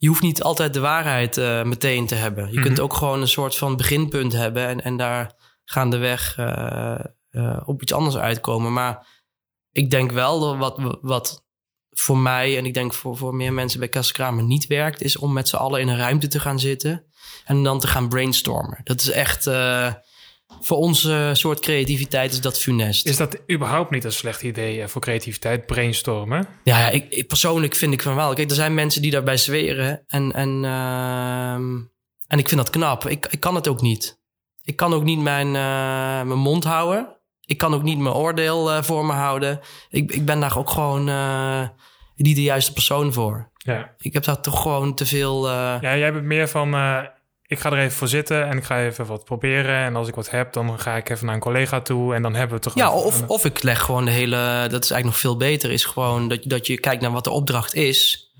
je hoeft niet altijd de waarheid uh, meteen te hebben. Je Mhm. kunt ook gewoon een soort van beginpunt hebben en, en daar gaandeweg uh, op iets anders uitkomen. Maar ik denk wel dat wat, wat voor mij en ik denk voor, voor meer mensen bij Kaskramer niet werkt, is om met z'n allen in een ruimte te gaan zitten en dan te gaan brainstormen. Dat is echt. Voor onze soort creativiteit is dat funest. Is dat überhaupt niet een slecht idee eh, voor creativiteit, brainstormen? Ja, ik, ik, persoonlijk vind ik van wel. Kijk, er zijn mensen die daarbij zweren. En, en, uh, en ik vind dat knap. Ik, ik kan het ook niet. Ik kan ook niet mijn, uh, mijn mond houden. Ik kan ook niet mijn oordeel uh, voor me houden. Ik, ik ben daar ook gewoon niet de juiste persoon voor. Ja. Ik heb daar toch gewoon te veel... Ja, jij bent meer van... ik ga er even voor zitten en ik ga even wat proberen. En als ik wat heb, dan ga ik even naar een collega toe en dan hebben we het toch... Ja, of, of ik leg gewoon de hele... Dat is eigenlijk nog veel beter. Is gewoon dat, dat je kijkt naar wat de opdracht is.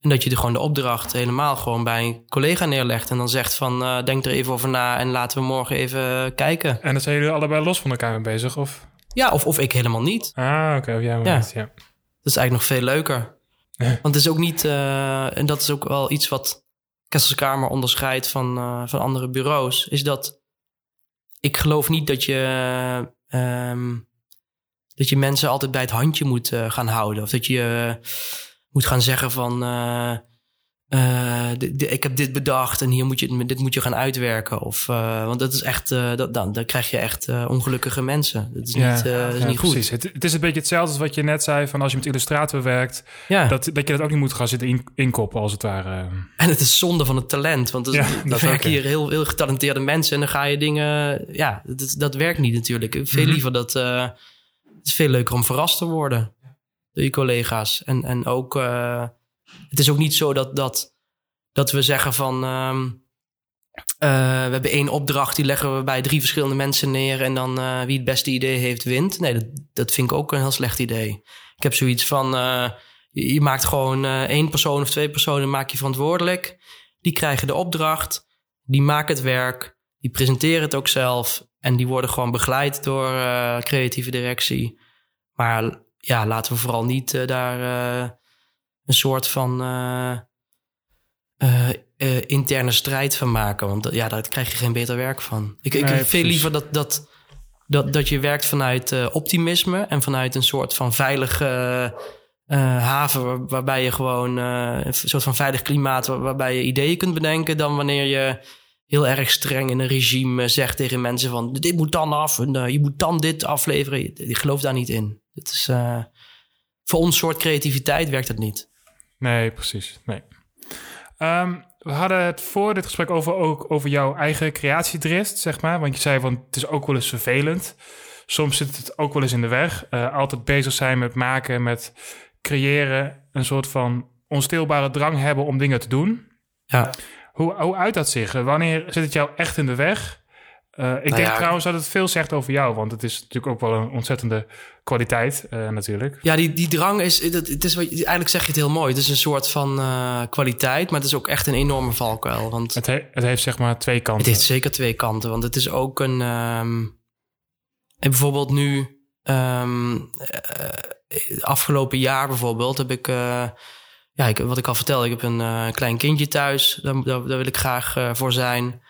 En dat je de, gewoon de opdracht helemaal gewoon bij een collega neerlegt. En dan zegt van, uh, denk er even over na en laten we morgen even kijken. En dan zijn jullie allebei los van elkaar mee bezig, of? Ja, of, of ik helemaal niet. Ah, oké. Okay, of jij ja. niet, ja. Dat is eigenlijk nog veel leuker. Want het is ook niet... Uh, en dat is ook wel iets wat Kesselskamer onderscheidt van, uh, van andere bureaus, is dat ik geloof niet dat je, um, dat je mensen altijd bij het handje moet uh, gaan houden. Of dat je uh, moet gaan zeggen van eh, ik heb dit bedacht en hier moet je, dit moet je gaan uitwerken. Of, uh, want dat is echt, uh, dat, dan, dan krijg je echt ongelukkige mensen. Dat is niet, dat is niet goed. Precies. Het, het, is een beetje hetzelfde als wat je net zei: van als je met Illustrator werkt, ja. dat, dat je dat ook niet moet gaan zitten in, inkoppen als het ware. En het is zonde van het talent, want er werken hier heel, heel getalenteerde mensen en dan ga je dingen, ja, dat, dat werkt niet natuurlijk. Veel mhm. liever dat, het is veel leuker om verrast te worden door je collega's. En, en ook het is ook niet zo dat, dat, dat we zeggen van. Um, uh, we hebben één opdracht, die leggen we bij drie verschillende mensen neer. En dan uh, wie het beste idee heeft, wint. Nee, dat, dat vind ik ook een heel slecht idee. Ik heb zoiets van. Je, je, maakt gewoon één persoon of twee personen maak je verantwoordelijk. Die krijgen de opdracht. Die maken het werk. Die presenteren het ook zelf. En die worden gewoon begeleid door creatieve directie. Maar ja, laten we vooral niet daar een soort van uh, uh, interne strijd van maken. Want ja, daar krijg je geen beter werk van. Ik, ik heb veel liever dat, dat, dat, dat je werkt vanuit optimisme en vanuit een soort van veilige haven waarbij je gewoon een soort van veilig klimaat waarbij je ideeën kunt bedenken dan wanneer je heel erg streng in een regime zegt tegen mensen van dit moet dan af en je moet dan dit afleveren. Ik geloof daar niet in. Het is, voor ons soort creativiteit werkt dat niet. Nee, precies. Nee. Ehm, we hadden het voor dit gesprek over, ook over jouw eigen creatiedrift, zeg maar. Want je zei, van het is ook wel eens vervelend. Soms zit het ook wel eens in de weg. Uh, altijd bezig zijn met maken, met creëren. Een soort van onstilbare drang hebben om dingen te doen. Ja. Hoe, hoe uit dat zich? Wanneer zit het jou echt in de weg? Uh, ik nou denk trouwens dat het veel zegt over jou, want het is natuurlijk ook wel een ontzettende kwaliteit uh, natuurlijk. Ja, die, die drang is, het, het is, eigenlijk zeg je het heel mooi. Het is een soort van uh, kwaliteit, maar het is ook echt een enorme valkuil. Want het, he, het heeft zeg maar twee kanten. Het heeft zeker twee kanten, want het is ook een... Um, en bijvoorbeeld nu, um, afgelopen jaar bijvoorbeeld, heb ik... ja, ik, wat ik al vertelde, ik heb een klein kindje thuis. Daar, daar, daar wil ik graag voor zijn.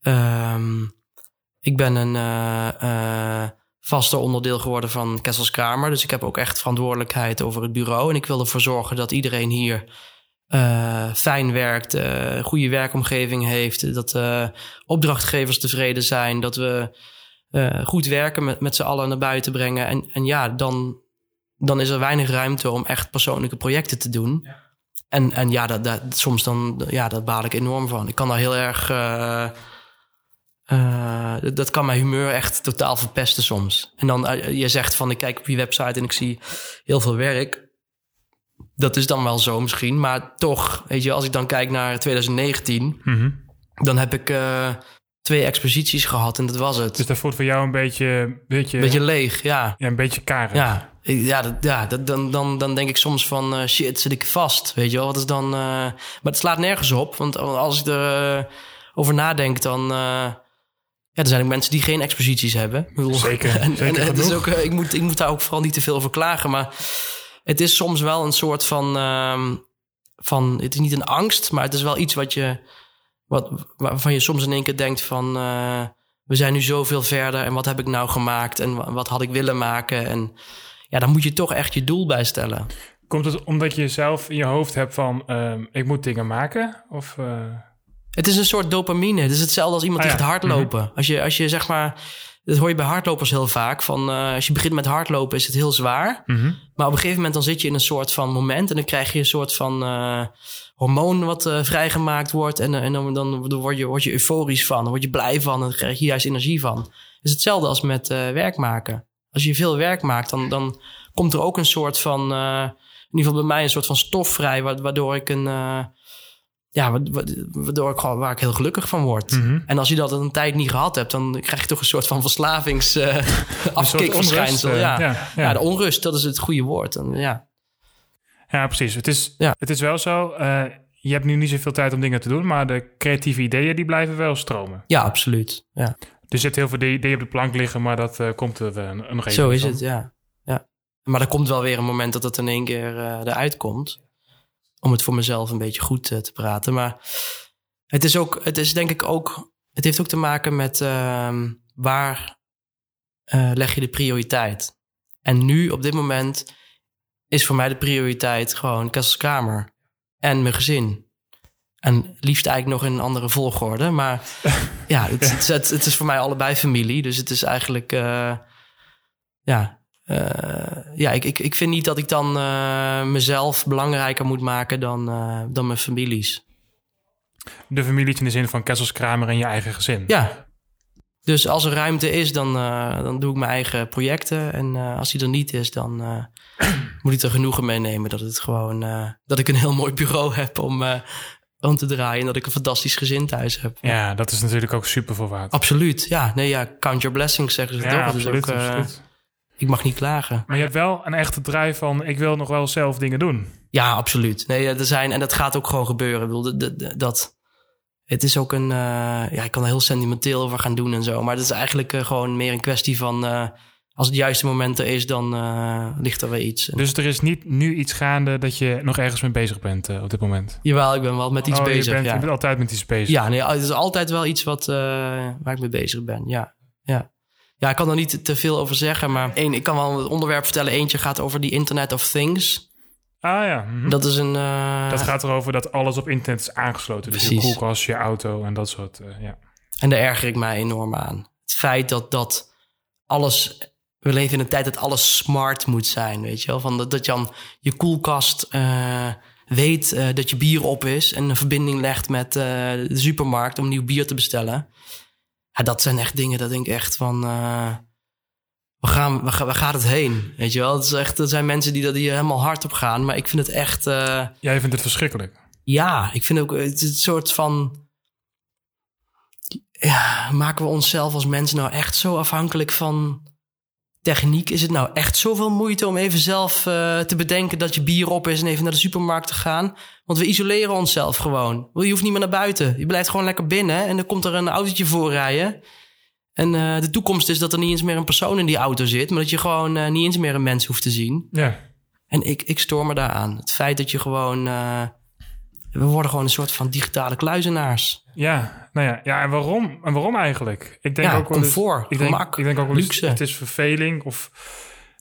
Um, ik ben een uh, uh, vaste onderdeel geworden van Kessels Kamer. Dus ik heb ook echt verantwoordelijkheid over het bureau. En ik wil ervoor zorgen dat iedereen hier uh, fijn werkt, goede werkomgeving heeft. Dat opdrachtgevers tevreden zijn. Dat we goed werken met, met z'n allen naar buiten brengen. En, en ja, dan, dan is er weinig ruimte om echt persoonlijke projecten te doen. Ja. En, en ja, dat, dat, soms dan, ja, dat baal ik enorm van. Ik kan daar heel erg uh, dat kan mijn humeur echt totaal verpesten soms. En dan uh, je zegt van ik kijk op je website en ik zie heel veel werk. Dat is dan wel zo misschien, maar toch, weet je, als ik dan kijk naar 2019, mm -hmm. dan heb ik uh, twee exposities gehad en dat was het. Dus dat voelt voor jou een beetje, beetje, beetje leeg, ja. Ja, een beetje karig. Ja, ja, dat, ja dat, dan, dan, dan denk ik soms van shit, zit ik vast, weet je wel. Wat is dan? maar het slaat nergens op, want als ik er over nadenk, dan ja, er zijn ook mensen die geen exposities hebben. Zeker. en, zeker en het is ook, eh, ik, moet, ik moet daar ook vooral niet te veel over klagen. Maar het is soms wel een soort van, uh, van. Het is niet een angst, maar het is wel iets wat je. Wat, waarvan je soms in één keer denkt van. Uh, we zijn nu zoveel verder en wat heb ik nou gemaakt en wat had ik willen maken? En ja, dan moet je toch echt je doel bijstellen. Komt het omdat je zelf in je hoofd hebt van. Uh, ik moet dingen maken? Of. Uh... Het is een soort dopamine. Het is hetzelfde als iemand die ah, gaat hardlopen. Mhm. als, je, als je zeg maar. Dat hoor je bij hardlopers heel vaak. Van, uh, als je begint met hardlopen is het heel zwaar. Mhm. Maar op een gegeven moment dan zit je in een soort van moment. En dan krijg je een soort van uh, hormoon wat uh, vrijgemaakt wordt. En, en dan, dan, word, je, word je euforisch van. Dan word je blij van. Dan krijg je juist energie van. Het is hetzelfde als met werk maken. Als je veel werk maakt, dan, dan komt er ook een soort van... in ieder geval bij mij een soort van stof vrij. Waardoor ik een ja, waardoor ik gewoon, waar ik heel gelukkig van word. Mhm. En als je dat een tijd niet gehad hebt, dan krijg je toch een soort van verslavings uh, afkikverschijnsel. Uh, ja. Ja, ja. de onrust, dat is het goede woord. En, ja. ja, precies. Het is, ja. het is wel zo. Uh, je hebt nu niet zoveel tijd om dingen te doen, maar de creatieve ideeën die blijven wel stromen. Ja, absoluut. Ja. Er zit heel veel ideeën op de plank liggen, maar dat uh, komt er nog even. Zo is het, ja. ja. Maar er komt wel weer een moment dat het in één keer eruit komt om het voor mezelf een beetje goed uh, te praten. Maar het is ook, het is denk ik ook, het heeft ook te maken met uh, waar uh, leg je de prioriteit. En nu, op dit moment, is voor mij de prioriteit gewoon Kesselskamer en mijn gezin. En liefst eigenlijk nog in een andere volgorde. Maar ja, het, het, het, het is voor mij allebei familie. Dus het is eigenlijk, eh, ja, eh, ja ik, ik, ik vind niet dat ik dan eh, mezelf belangrijker moet maken dan, eh, dan mijn families. De familie in de zin van Kessels Kramer en je eigen gezin. Ja. Dus als er ruimte is, dan, dan doe ik mijn eigen projecten. En als die er niet is, dan moet ik er genoegen mee nemen dat het gewoon dat ik een heel mooi bureau heb om, om te draaien. En dat ik een fantastisch gezin thuis heb. Ja, dat is natuurlijk ook super veel waard. Absoluut. Ja, nee, ja, count your blessings zeggen ze Ja, toch? Dus absoluut, ook, absoluut. Ik mag niet klagen. Maar je hebt wel een echte drijf van... ik wil nog wel zelf dingen doen. Ja, absoluut. Nee, er zijn, en dat gaat ook gewoon gebeuren. Ik bedoel, de- dat, het is ook een, eh, ja, ik kan er heel sentimenteel over gaan doen en zo. Maar het is eigenlijk eh, gewoon meer een kwestie van, eh, als het juiste moment er is, dan eh, ligt er weer iets. Dus er is niet nu iets gaande dat je nog ergens mee bezig bent eh, op dit moment. Jawel, ik ben wel met iets Oh, bezig. Je bent, ja. je bent altijd met iets bezig. ja, nee, het is altijd wel iets wat, eh, waar ik mee bezig ben. Ja, ja. Ja, ik kan er niet te veel over zeggen, maar één, ik kan wel een onderwerp vertellen. Eentje gaat over die Internet of Things. Ah ja. mhm. Dat is een... eh, Dat gaat erover dat alles op internet is aangesloten. Dus je koelkast, je auto en dat soort. eh, ja. En daar erger ik mij enorm aan. Het feit dat, dat alles. We leven in een tijd dat alles smart moet zijn. Weet je wel? Van dat, dat je aan je koelkast eh, weet dat je bier op is. En een verbinding legt met de supermarkt om nieuw bier te bestellen. Ja, dat zijn echt dingen dat denk ik echt van. eh, we gaan, we gaan, waar gaat het heen? Weet je wel? Het is echt, er zijn mensen die dat hier helemaal hard op gaan. Maar ik vind het echt. eh, Jij vindt het verschrikkelijk. ja, ik vind ook het soort van. Ja, maken we onszelf als mensen nou echt zo afhankelijk van techniek? Is het nou echt zoveel moeite om even zelf eh, te bedenken dat je bier op is en even naar de supermarkt te gaan? Want we isoleren onszelf gewoon. Je hoeft niet meer naar buiten. Je blijft gewoon lekker binnen en dan komt er een autootje voorrijden. En eh, de toekomst is dat er niet eens meer een persoon in die auto zit, maar dat je gewoon eh, niet eens meer een mens hoeft te zien. Ja. En ik, ik stoor me daaraan. Het feit dat je gewoon. eh, we worden gewoon een soort van digitale kluizenaars. Ja, nou ja, ja en, waarom, en waarom eigenlijk? Ik denk Ja, ook wel eens- comfort, ik denk, gemak, ik denk ook wel eens, luxe. het is verveling of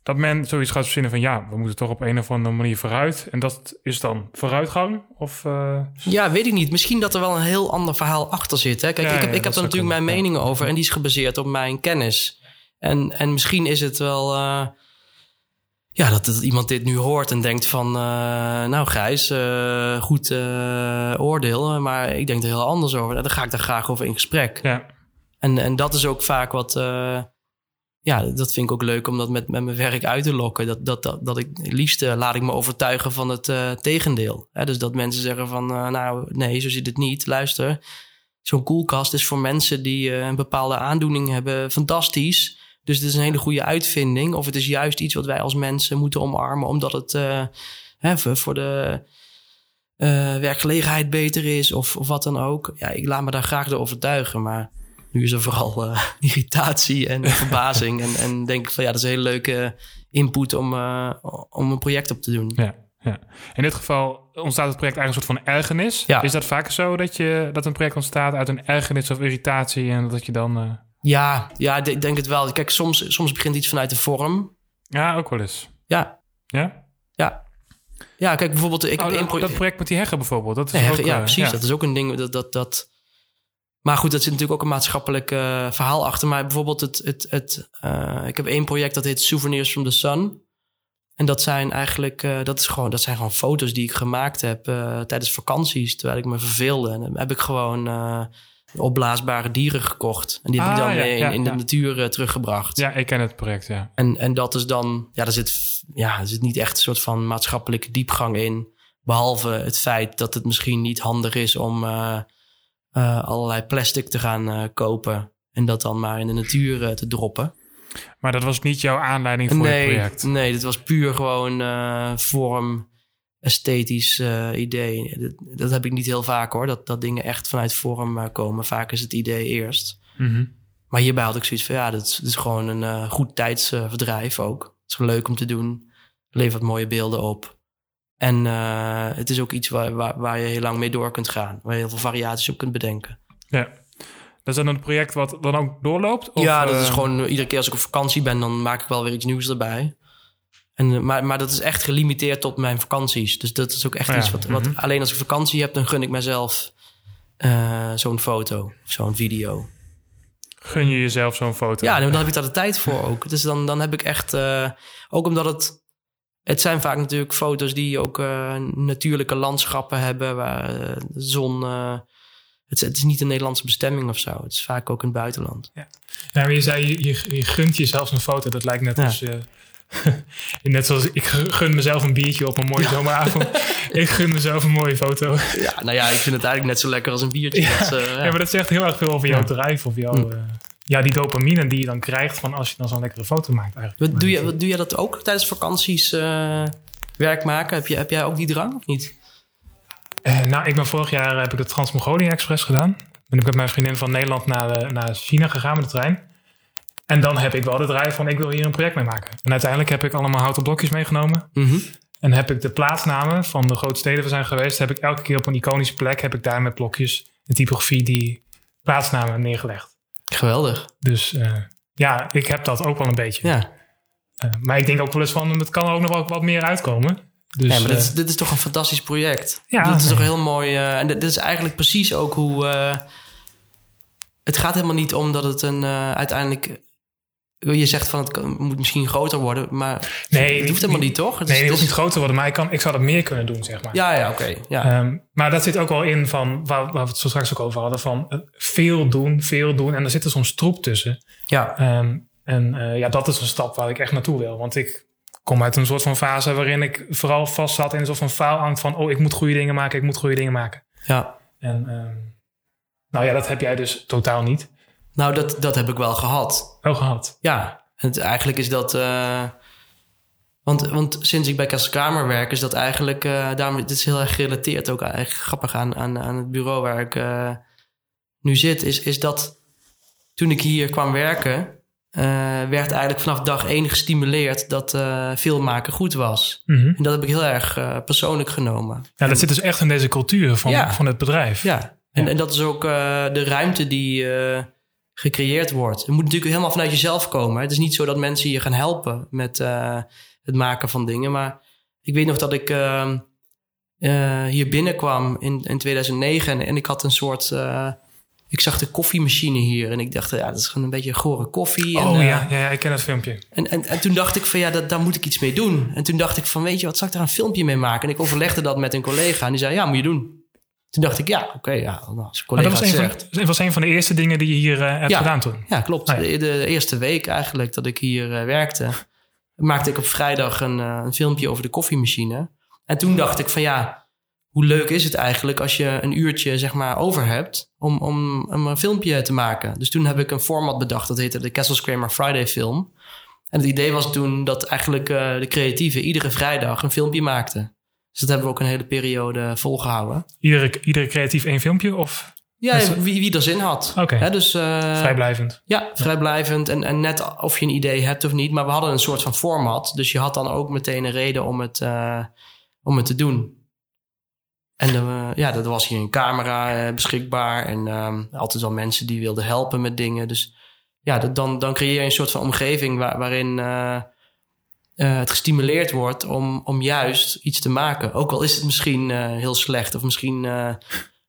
dat men zoiets gaat verzinnen van ja, we moeten toch op een of andere manier vooruit. En dat is dan vooruitgang? Of eh, Ja, weet ik niet. Misschien dat er wel een heel ander verhaal achter zit. Hè? Kijk, Ja, ik heb, ja, ik heb er natuurlijk mijn meningen over. En die is gebaseerd op mijn kennis. En, en misschien is het wel. eh, ja, dat, dat iemand dit nu hoort en denkt van... eh, nou Gijs, goed oordeel. Maar ik denk er heel anders over. Dan ga ik daar graag over in gesprek. ja, En, en dat is ook vaak wat. Ja, dat vind ik ook leuk om dat met, met mijn werk uit te lokken. Dat, dat, dat, dat ik liefst laat ik me overtuigen van het eh, tegendeel. Hè, dus dat mensen zeggen van, eh, nou nee, zo zit het niet. Luister, zo'n koelkast is voor mensen die eh, een bepaalde aandoening hebben fantastisch. Dus het is een hele goede uitvinding. Of het is juist iets wat wij als mensen moeten omarmen, omdat het hè, voor de werkgelegenheid beter is of, of wat dan ook. Ja, ik laat me daar graag door overtuigen, maar nu is er vooral eh, irritatie en verbazing. en, en denk ik van ja, dat is een hele leuke input om, eh, om een project op te doen. ja, ja. In dit geval ontstaat het project eigenlijk een soort van ergernis. Ja. Is dat vaker zo dat, je, dat een project ontstaat uit een ergernis of irritatie en dat je dan... eh, Ja, ja, ik denk het wel. Kijk, soms, soms begint iets vanuit de vorm. Ja, ook wel eens. Ja, Ja? ja. Ja, kijk, bijvoorbeeld... Ik Oh, heb dat, dat project met die heggen bijvoorbeeld. Dat is Nee, ook, ja, precies. Dat is ook een ding. Dat, dat, dat... Maar goed, dat zit natuurlijk ook een maatschappelijk eh, verhaal achter. Maar bijvoorbeeld, het, het, het, eh, ik heb één project dat heet Souvenirs from the Sun. En dat zijn eigenlijk, eh, dat, is gewoon, dat zijn gewoon foto's die ik gemaakt heb tijdens vakanties, terwijl ik me verveelde. En dan heb ik gewoon opblaasbare dieren gekocht. En die heb ik Ah, dan ja, in, ja, in de ja. natuur teruggebracht. Ja, ik ken het project, ja. En, en dat is dan, ja, er zit, ja, er zit niet echt een soort van maatschappelijke diepgang in. Behalve het feit dat het misschien niet handig is om eh, allerlei plastic te gaan eh, kopen. En dat dan maar in de natuur eh, te droppen. Maar dat was niet jouw aanleiding voor het Nee, project. nee, dit was puur gewoon vorm, esthetisch idee. Dat, dat heb ik niet heel vaak hoor, dat, dat dingen echt vanuit vorm komen. Vaak is het idee eerst. Mhm. Maar hierbij had ik zoiets van, ja, dat is, dat is gewoon een goed tijdsverdrijf ook. Het is leuk om te doen. Levert mooie beelden op. En eh, het is ook iets waar, waar, waar je heel lang mee door kunt gaan. Waar je heel veel variaties op kunt bedenken. Ja. Dat is dan een project wat dan ook doorloopt? Of, ja, dat is eh, gewoon, iedere keer als ik op vakantie ben, dan maak ik wel weer iets nieuws erbij. En, eh, maar, maar dat is echt gelimiteerd tot mijn vakanties. Dus dat is ook echt Ja, iets wat, wat mhm. alleen als ik vakantie heb, dan gun ik mezelf eh, zo'n foto of zo'n video. Gun je jezelf zo'n foto? Ja, dan heb ik daar de tijd voor ook. Dus dan, dan heb ik echt, eh, ook omdat het, het zijn vaak natuurlijk foto's die ook eh, natuurlijke landschappen hebben, waar eh, de zon, eh, het, is- het is niet een Nederlandse bestemming of zo. Het is vaak ook in het buitenland. Ja, maar je zei, je, je, je gunt jezelf een foto. Dat lijkt net Ja. als... net zoals ik gun mezelf een biertje op een mooie zomeravond. ik gun mezelf een mooie foto. Ja, nou ja, ik vind het eigenlijk net zo lekker als een biertje. Ja. Dat, ja. Ja, maar dat zegt heel erg veel over jouw Ja. bedrijf. Of jouw, Hm. Eh, ja, die dopamine die je dan krijgt van als je dan zo'n lekkere foto maakt eigenlijk. Wat, doe, je, wat, doe je dat ook tijdens vakanties eh, werk maken? Heb, je, heb jij ook die drang of niet? Eh, nou, ik ben vorig jaar heb ik de Trans-Mongolië Express gedaan. Ben ik met mijn vriendin van Nederland naar, eh, naar China gegaan met de trein. En dan heb ik wel de drive van ik wil hier een project mee maken. En uiteindelijk heb ik allemaal houten blokjes meegenomen. Mhm. En heb ik de plaatsnamen van de grote steden waar we zijn geweest, heb ik elke keer op een iconische plek, heb ik daar met blokjes en typografie die plaatsnamen neergelegd. Geweldig. Dus eh, ja, ik heb dat ook wel een beetje. Ja, Eh, maar ik denk ook wel eens van, het kan ook nog wel wat meer uitkomen. Dus, ja maar dit, is, eh, dit is toch een fantastisch project. Ja. Dit is toch heel mooi. en dit, dit is eigenlijk precies ook hoe... het gaat helemaal niet om dat het een uiteindelijk... Je zegt van het moet misschien groter worden, maar Nee, het hoeft helemaal niet, toch? Het nee, het hoeft niet groter te worden, maar ik, kan, ik zou dat meer kunnen doen, zeg maar. Ja, ja, oké. ja. Ehm, maar dat zit ook wel in van waar, waar we het zo straks ook over hadden: van eh, veel doen, veel doen. En er zit er soms troep tussen. ja. Ehm, en eh, ja, dat is een stap waar ik echt naartoe wil. Want ik kom uit een soort van fase waarin ik vooral vast zat in een soort van faalangst van: oh, ik moet goede dingen maken, ik moet goede dingen maken. ja. En ehm, nou ja, dat heb jij dus totaal niet. Nou, dat, dat heb ik wel gehad. Wel gehad. Ja, het, eigenlijk is dat. eh, want, want sinds ik bij Kasselkamer werk, is dat eigenlijk. eh daarom, dit is heel erg gerelateerd ook eigenlijk grappig aan, aan, aan het bureau waar ik eh, nu zit. Is, is dat toen ik hier kwam werken, eh, werd eigenlijk vanaf dag één gestimuleerd dat eh filmmaken goed was. Mhm. En dat heb ik heel erg eh, persoonlijk genomen. Ja, dat zit dus echt in deze cultuur van, Ja. van het bedrijf. Ja, en, Ja. en dat is ook eh, de ruimte die eh, gecreëerd wordt. Het moet natuurlijk helemaal vanuit jezelf komen. Het is niet zo dat mensen je gaan helpen met eh, het maken van dingen. Maar ik weet nog dat ik ehm, eh, hier binnenkwam in, in 2009 en, en ik had een soort... eh, ik zag de koffiemachine hier en ik dacht, ja, dat is gewoon een beetje gore koffie. Oh ja, ja, ja, ik ken dat filmpje. en, en, en toen dacht ik van ja, dat, daar moet ik iets mee doen. En toen dacht ik van weet je wat, zal ik daar een filmpje mee maken? En ik overlegde dat met een collega en die zei ja, moet je doen. Toen dacht ik ja, oké, ja, nou, als Maar collega dat was het een, van, zegt. was een van de eerste dingen die je hier eh, hebt Ja. gedaan toen. Ja, klopt. Ah, ja. De, de eerste week eigenlijk dat ik hier eh, werkte, maakte ik op vrijdag een, eh, een filmpje over de koffiemachine. En toen dacht ik van ja, hoe leuk is het eigenlijk als je een uurtje zeg maar over hebt om, om, om een filmpje te maken. Dus toen heb ik een format bedacht, dat heette de Castle Kramer Friday film. En het idee was toen dat eigenlijk de creatieven iedere vrijdag een filmpje maakten. Dus dat hebben we ook een hele periode volgehouden. Iedere, iedere creatief één filmpje of Ja, wie, wie er zin had. Hè, dus, eh, vrijblijvend? ja, vrijblijvend en, en net of je een idee hebt of niet. Maar we hadden een soort van format. Dus je had dan ook meteen een reden om het, eh, om het te doen. En eh, ja, er was hier een camera beschikbaar. En ehm, altijd wel mensen die wilden helpen met dingen. Dus ja, dat, dan, dan creëer je een soort van omgeving waar- waarin eh, het gestimuleerd wordt om, om juist iets te maken. Ook al is het misschien eh, heel slecht of misschien eh,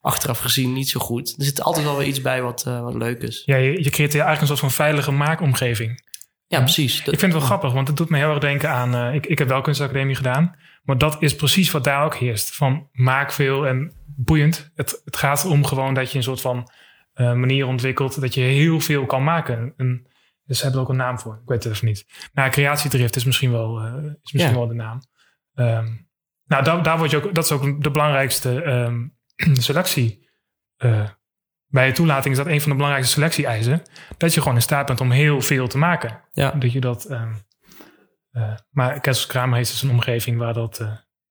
achteraf gezien niet zo goed. Er zit altijd wel weer iets bij wat, wat leuk is. Ja, je, je creëert eigenlijk een soort van veilige maakomgeving. Ja, precies. Dat- Ik vind het wel grappig, want het doet me heel erg denken aan... ik, ik heb wel kunstacademie gedaan, maar dat is precies wat daar ook heerst. Van maak veel en boeiend. Het, het gaat om gewoon dat je een soort van manier ontwikkelt... dat je heel veel kan maken. En, dus ze hebben er ook een naam voor. Ik weet het even niet. Nou, creatiedrift is misschien wel, eh, is misschien Ja. wel de naam. Ehm, nou, daar, daar word je ook, dat is ook de belangrijkste ehm, selectie... eh, bij je toelating is dat een van de belangrijkste selectie-eisen. Dat je gewoon in staat bent om heel veel te maken. ja. Dat je dat. ehm eh, maar Kesselskramer heeft dus een omgeving waar dat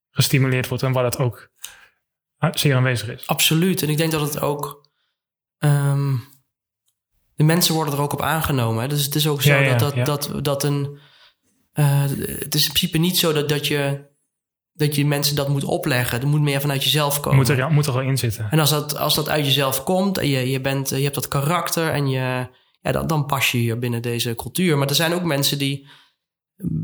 gestimuleerd wordt en waar dat ook ah, zeer aanwezig is. Absoluut. En ik denk dat het ook. De mensen worden er ook op aangenomen. Hè? Dus het is ook zo Ja, ja, dat, dat, dat, dat een. eh, het is in principe niet zo dat, dat, je, dat je mensen dat moet opleggen. Het moet meer vanuit jezelf komen. Moet er, moet er wel in zitten. En als dat, als dat uit jezelf komt en je, je, bent, je hebt dat karakter en je, ja, dan, dan pas je hier binnen deze cultuur. Maar er zijn ook mensen die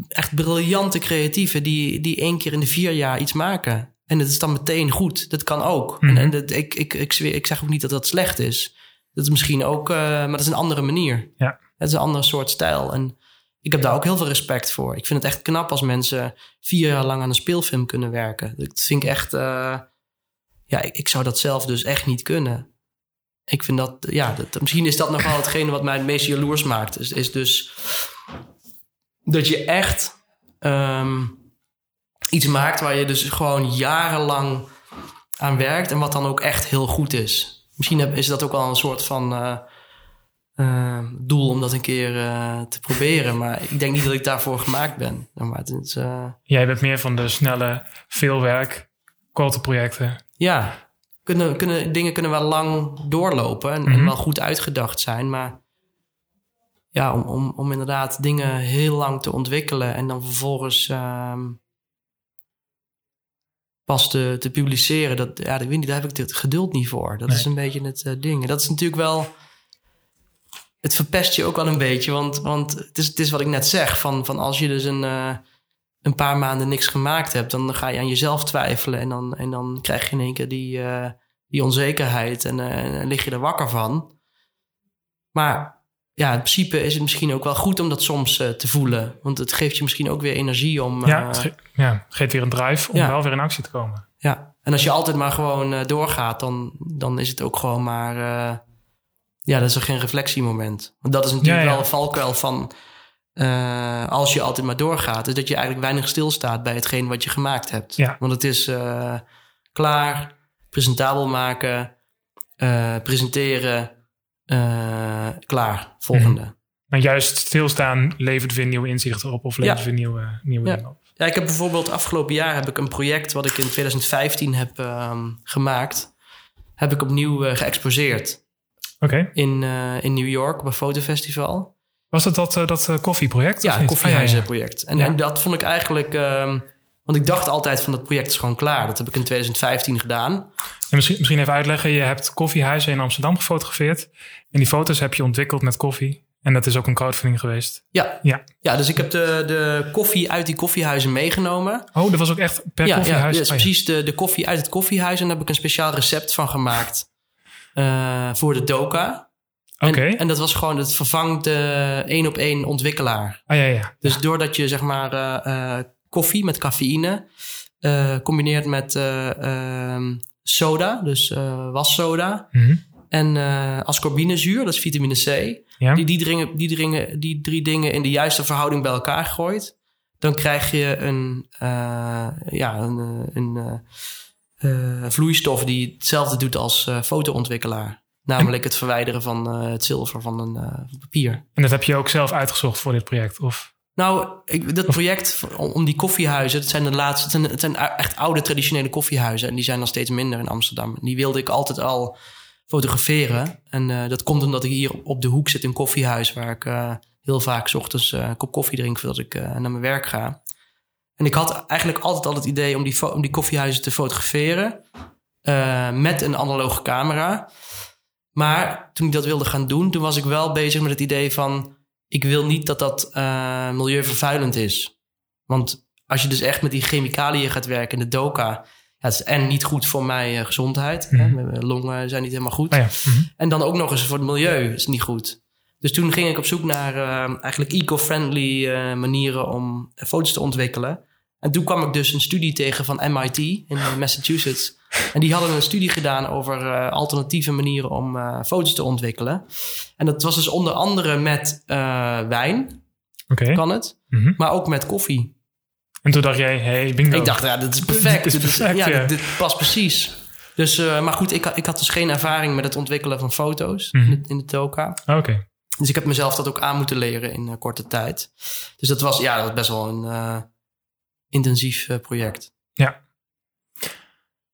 echt briljante creatieven die, die één keer in de vier jaar iets maken. En het is dan meteen goed. Dat kan ook. Mhm. En, en dat, ik, ik, ik, zweer, ik zeg ook niet dat dat slecht is. Dat is misschien ook, eh, maar dat is een andere manier. Ja. Het is een andere soort stijl. En ik heb daar ook heel veel respect voor. Ik vind het echt knap als mensen vier jaar lang aan een speelfilm kunnen werken. Dat vind ik echt. eh, ja, ik, ik zou dat zelf dus echt niet kunnen. Ik vind dat, ja, dat, misschien is dat nog wel hetgene wat mij het meest jaloers maakt. Is, is dus dat je echt ehm, iets maakt waar je dus gewoon jarenlang aan werkt en wat dan ook echt heel goed is. Misschien heb- is dat ook wel een soort van eh, eh, doel om dat een keer eh, te proberen, maar ik denk niet dat ik daarvoor gemaakt ben. Maar het is, Jij bent meer van de snelle, veel werk, korte projecten. ja, kunnen, kunnen, dingen kunnen wel lang doorlopen en, en Mhm. wel goed uitgedacht zijn, maar ja, om, om, om inderdaad dingen heel lang te ontwikkelen en dan vervolgens ehm, pas te, te publiceren, dat, ja, ik weet niet, daar heb ik het geduld niet voor. Dat Nee. is een beetje het eh, ding. En dat is natuurlijk wel, het verpest je ook wel een beetje, want, want het, is, het is wat ik net zeg, van, van als je dus een, eh, een paar maanden niks gemaakt hebt, dan ga je aan jezelf twijfelen en dan, en dan krijg je in één keer die, eh, die onzekerheid en, en lig je er wakker van. Maar ja, in principe is het misschien ook wel goed om dat soms eh, te voelen. Want het geeft je misschien ook weer energie om. ja, eh, het ge- ja, geeft weer een drive om ja. wel weer in actie te komen. ja. En als je altijd maar gewoon eh, doorgaat, dan, dan is het ook gewoon maar. ja, dat is er geen reflectiemoment. Want dat is natuurlijk Ja, wel een valkuil van. als je altijd maar doorgaat, is dat je eigenlijk weinig stilstaat bij hetgeen wat je gemaakt hebt. Ja. Want het is klaar, presentabel maken, presenteren, eh, klaar, volgende. Maar juist stilstaan levert weer nieuwe inzichten op of levert Ja. weer nieuwe, nieuwe Ja. dingen op. Ja, ik heb bijvoorbeeld afgelopen jaar heb ik een project wat ik in 2015 heb ehm, gemaakt, heb ik opnieuw eh, geëxposeerd Oké. in, eh, in New York op een fotofestival. Was het dat, dat eh, koffieproject? Ja, niet? koffiehuizenproject. En, Ja. en dat vond ik eigenlijk, ehm, want ik dacht altijd van dat project is gewoon klaar. Dat heb ik in 2015 gedaan. En misschien, misschien even uitleggen. Je hebt koffiehuizen in Amsterdam gefotografeerd. En die foto's heb je ontwikkeld met koffie. En dat is ook een crowdfunding geweest. Ja, Ja. ja dus ik heb de, de koffie uit die koffiehuizen meegenomen. Oh, dat was ook echt per ja, ja, koffiehuis? dus Oh, ja. precies de, de koffie uit het koffiehuis. En daar heb ik een speciaal recept van gemaakt eh, voor de doka. Oké. En, en dat was gewoon, het vervangt de één op één ontwikkelaar. Ah ja, ja. Dus doordat je zeg maar eh, eh, koffie met cafeïne eh, combineert met eh, ehm, soda, dus eh, wassoda. Mhm. En eh ascorbinezuur, dat is vitamine C. Ja. Die, die, dringen, die, dringen, die drie dingen in de juiste verhouding bij elkaar gooit. Dan krijg je een, ja, een, een vloeistof die hetzelfde doet als eh, fotoontwikkelaar. Namelijk het verwijderen van het zilver van een papier. En dat heb je ook zelf uitgezocht voor dit project? Of? Nou, ik, dat project om, die koffiehuizen, het zijn de laatste, het zijn, het zijn echt oude traditionele koffiehuizen. En die zijn nog steeds minder in Amsterdam. Die wilde ik altijd al fotograferen. En eh, dat komt omdat ik hier op de hoek zit in een koffiehuis, waar ik eh, heel vaak 's ochtends eh, een kop koffie drink voordat ik naar mijn werk ga. En ik had eigenlijk altijd al het idee om die, om die koffiehuizen te fotograferen met een analoge camera. Maar toen ik dat wilde gaan doen, toen was ik wel bezig met het idee van... ik wil niet dat dat eh, milieuvervuilend is. Want als je dus echt met die chemicaliën gaat werken in de doka... Ja, het is en niet goed voor mijn eh, gezondheid. hè. Mhm. Mijn longen zijn niet helemaal goed. Ah ja. Mhm. En dan ook nog eens voor het milieu is niet goed. Dus toen ging ik op zoek naar eh, eigenlijk eco-friendly eh, manieren om foto's te ontwikkelen. En toen kwam ik dus een studie tegen van MIT in Massachusetts. En die hadden een studie gedaan over eh, alternatieve manieren om eh, foto's te ontwikkelen. En dat was dus onder andere met eh, wijn, Oké. kan het, Mhm. maar ook met koffie. En toen dacht jij, hey, bingo. Ik dacht, ja, dit is perfect. Dit is perfect, ja, ja. Dit, dit past precies. Dus, maar goed, ik, had- ik had dus geen ervaring met het ontwikkelen van foto's Mhm. in, de, in de Toka. Oké. Dus ik heb mezelf dat ook aan moeten leren in korte tijd. Dus dat was, ja, dat was best wel een intensief eh, project.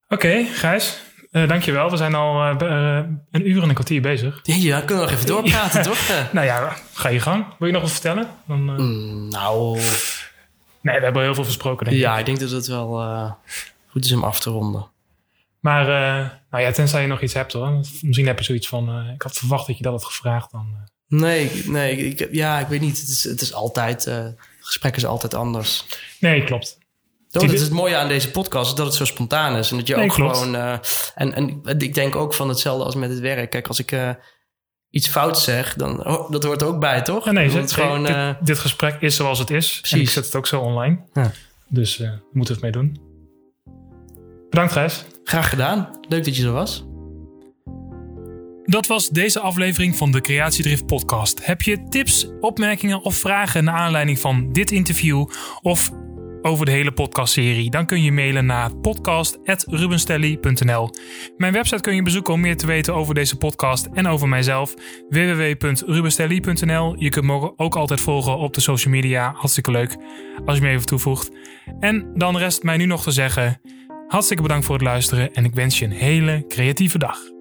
Oké, Gijs. eh dankjewel. We zijn al eh, een uur en een kwartier bezig. Ja, dan kunnen we nog even doorpraten, toch? Nou ja, ga je gang. Wil je nog wat vertellen? Dan, mm, nou, Nee, we hebben heel veel versproken, denk ik. ja, ik denk dat het wel goed is om af te ronden. Maar nou ja, tenzij je nog iets hebt hoor. Misschien heb je zoiets van, ik had verwacht dat je dat had gevraagd. Dan. Nee, nee, ik, ja, ik weet niet. Het is, het is altijd gesprek is altijd anders. Nee, klopt. Toch, dat is het mooie aan deze podcast, dat het zo spontaan is. En dat je Nee, ook klopt. gewoon... eh, en, en ik denk ook van hetzelfde als met het werk. Kijk, als ik eh, iets fout zeg, dan... Oh, dat hoort er ook bij, toch? Ja, nee, het gewoon... dit, eh, dit gesprek is zoals het is. En ik Precies. zet het ook zo online. Ja. Dus we moeten het mee doen. Bedankt, Gijs. graag gedaan. Leuk dat je er was. Dat was deze aflevering van de Creatiedrift podcast. Heb je tips, opmerkingen of vragen naar aanleiding van dit interview of over de hele podcastserie? Dan kun je mailen naar podcast.rubenstelly.nl. Mijn website kun je bezoeken om meer te weten over deze podcast en over mijzelf. www.rubenstelly.nl. Je kunt me ook altijd volgen op de social media. Hartstikke leuk als je me even toevoegt. En dan rest mij nu nog te zeggen: hartstikke bedankt voor het luisteren en ik wens je een hele creatieve dag.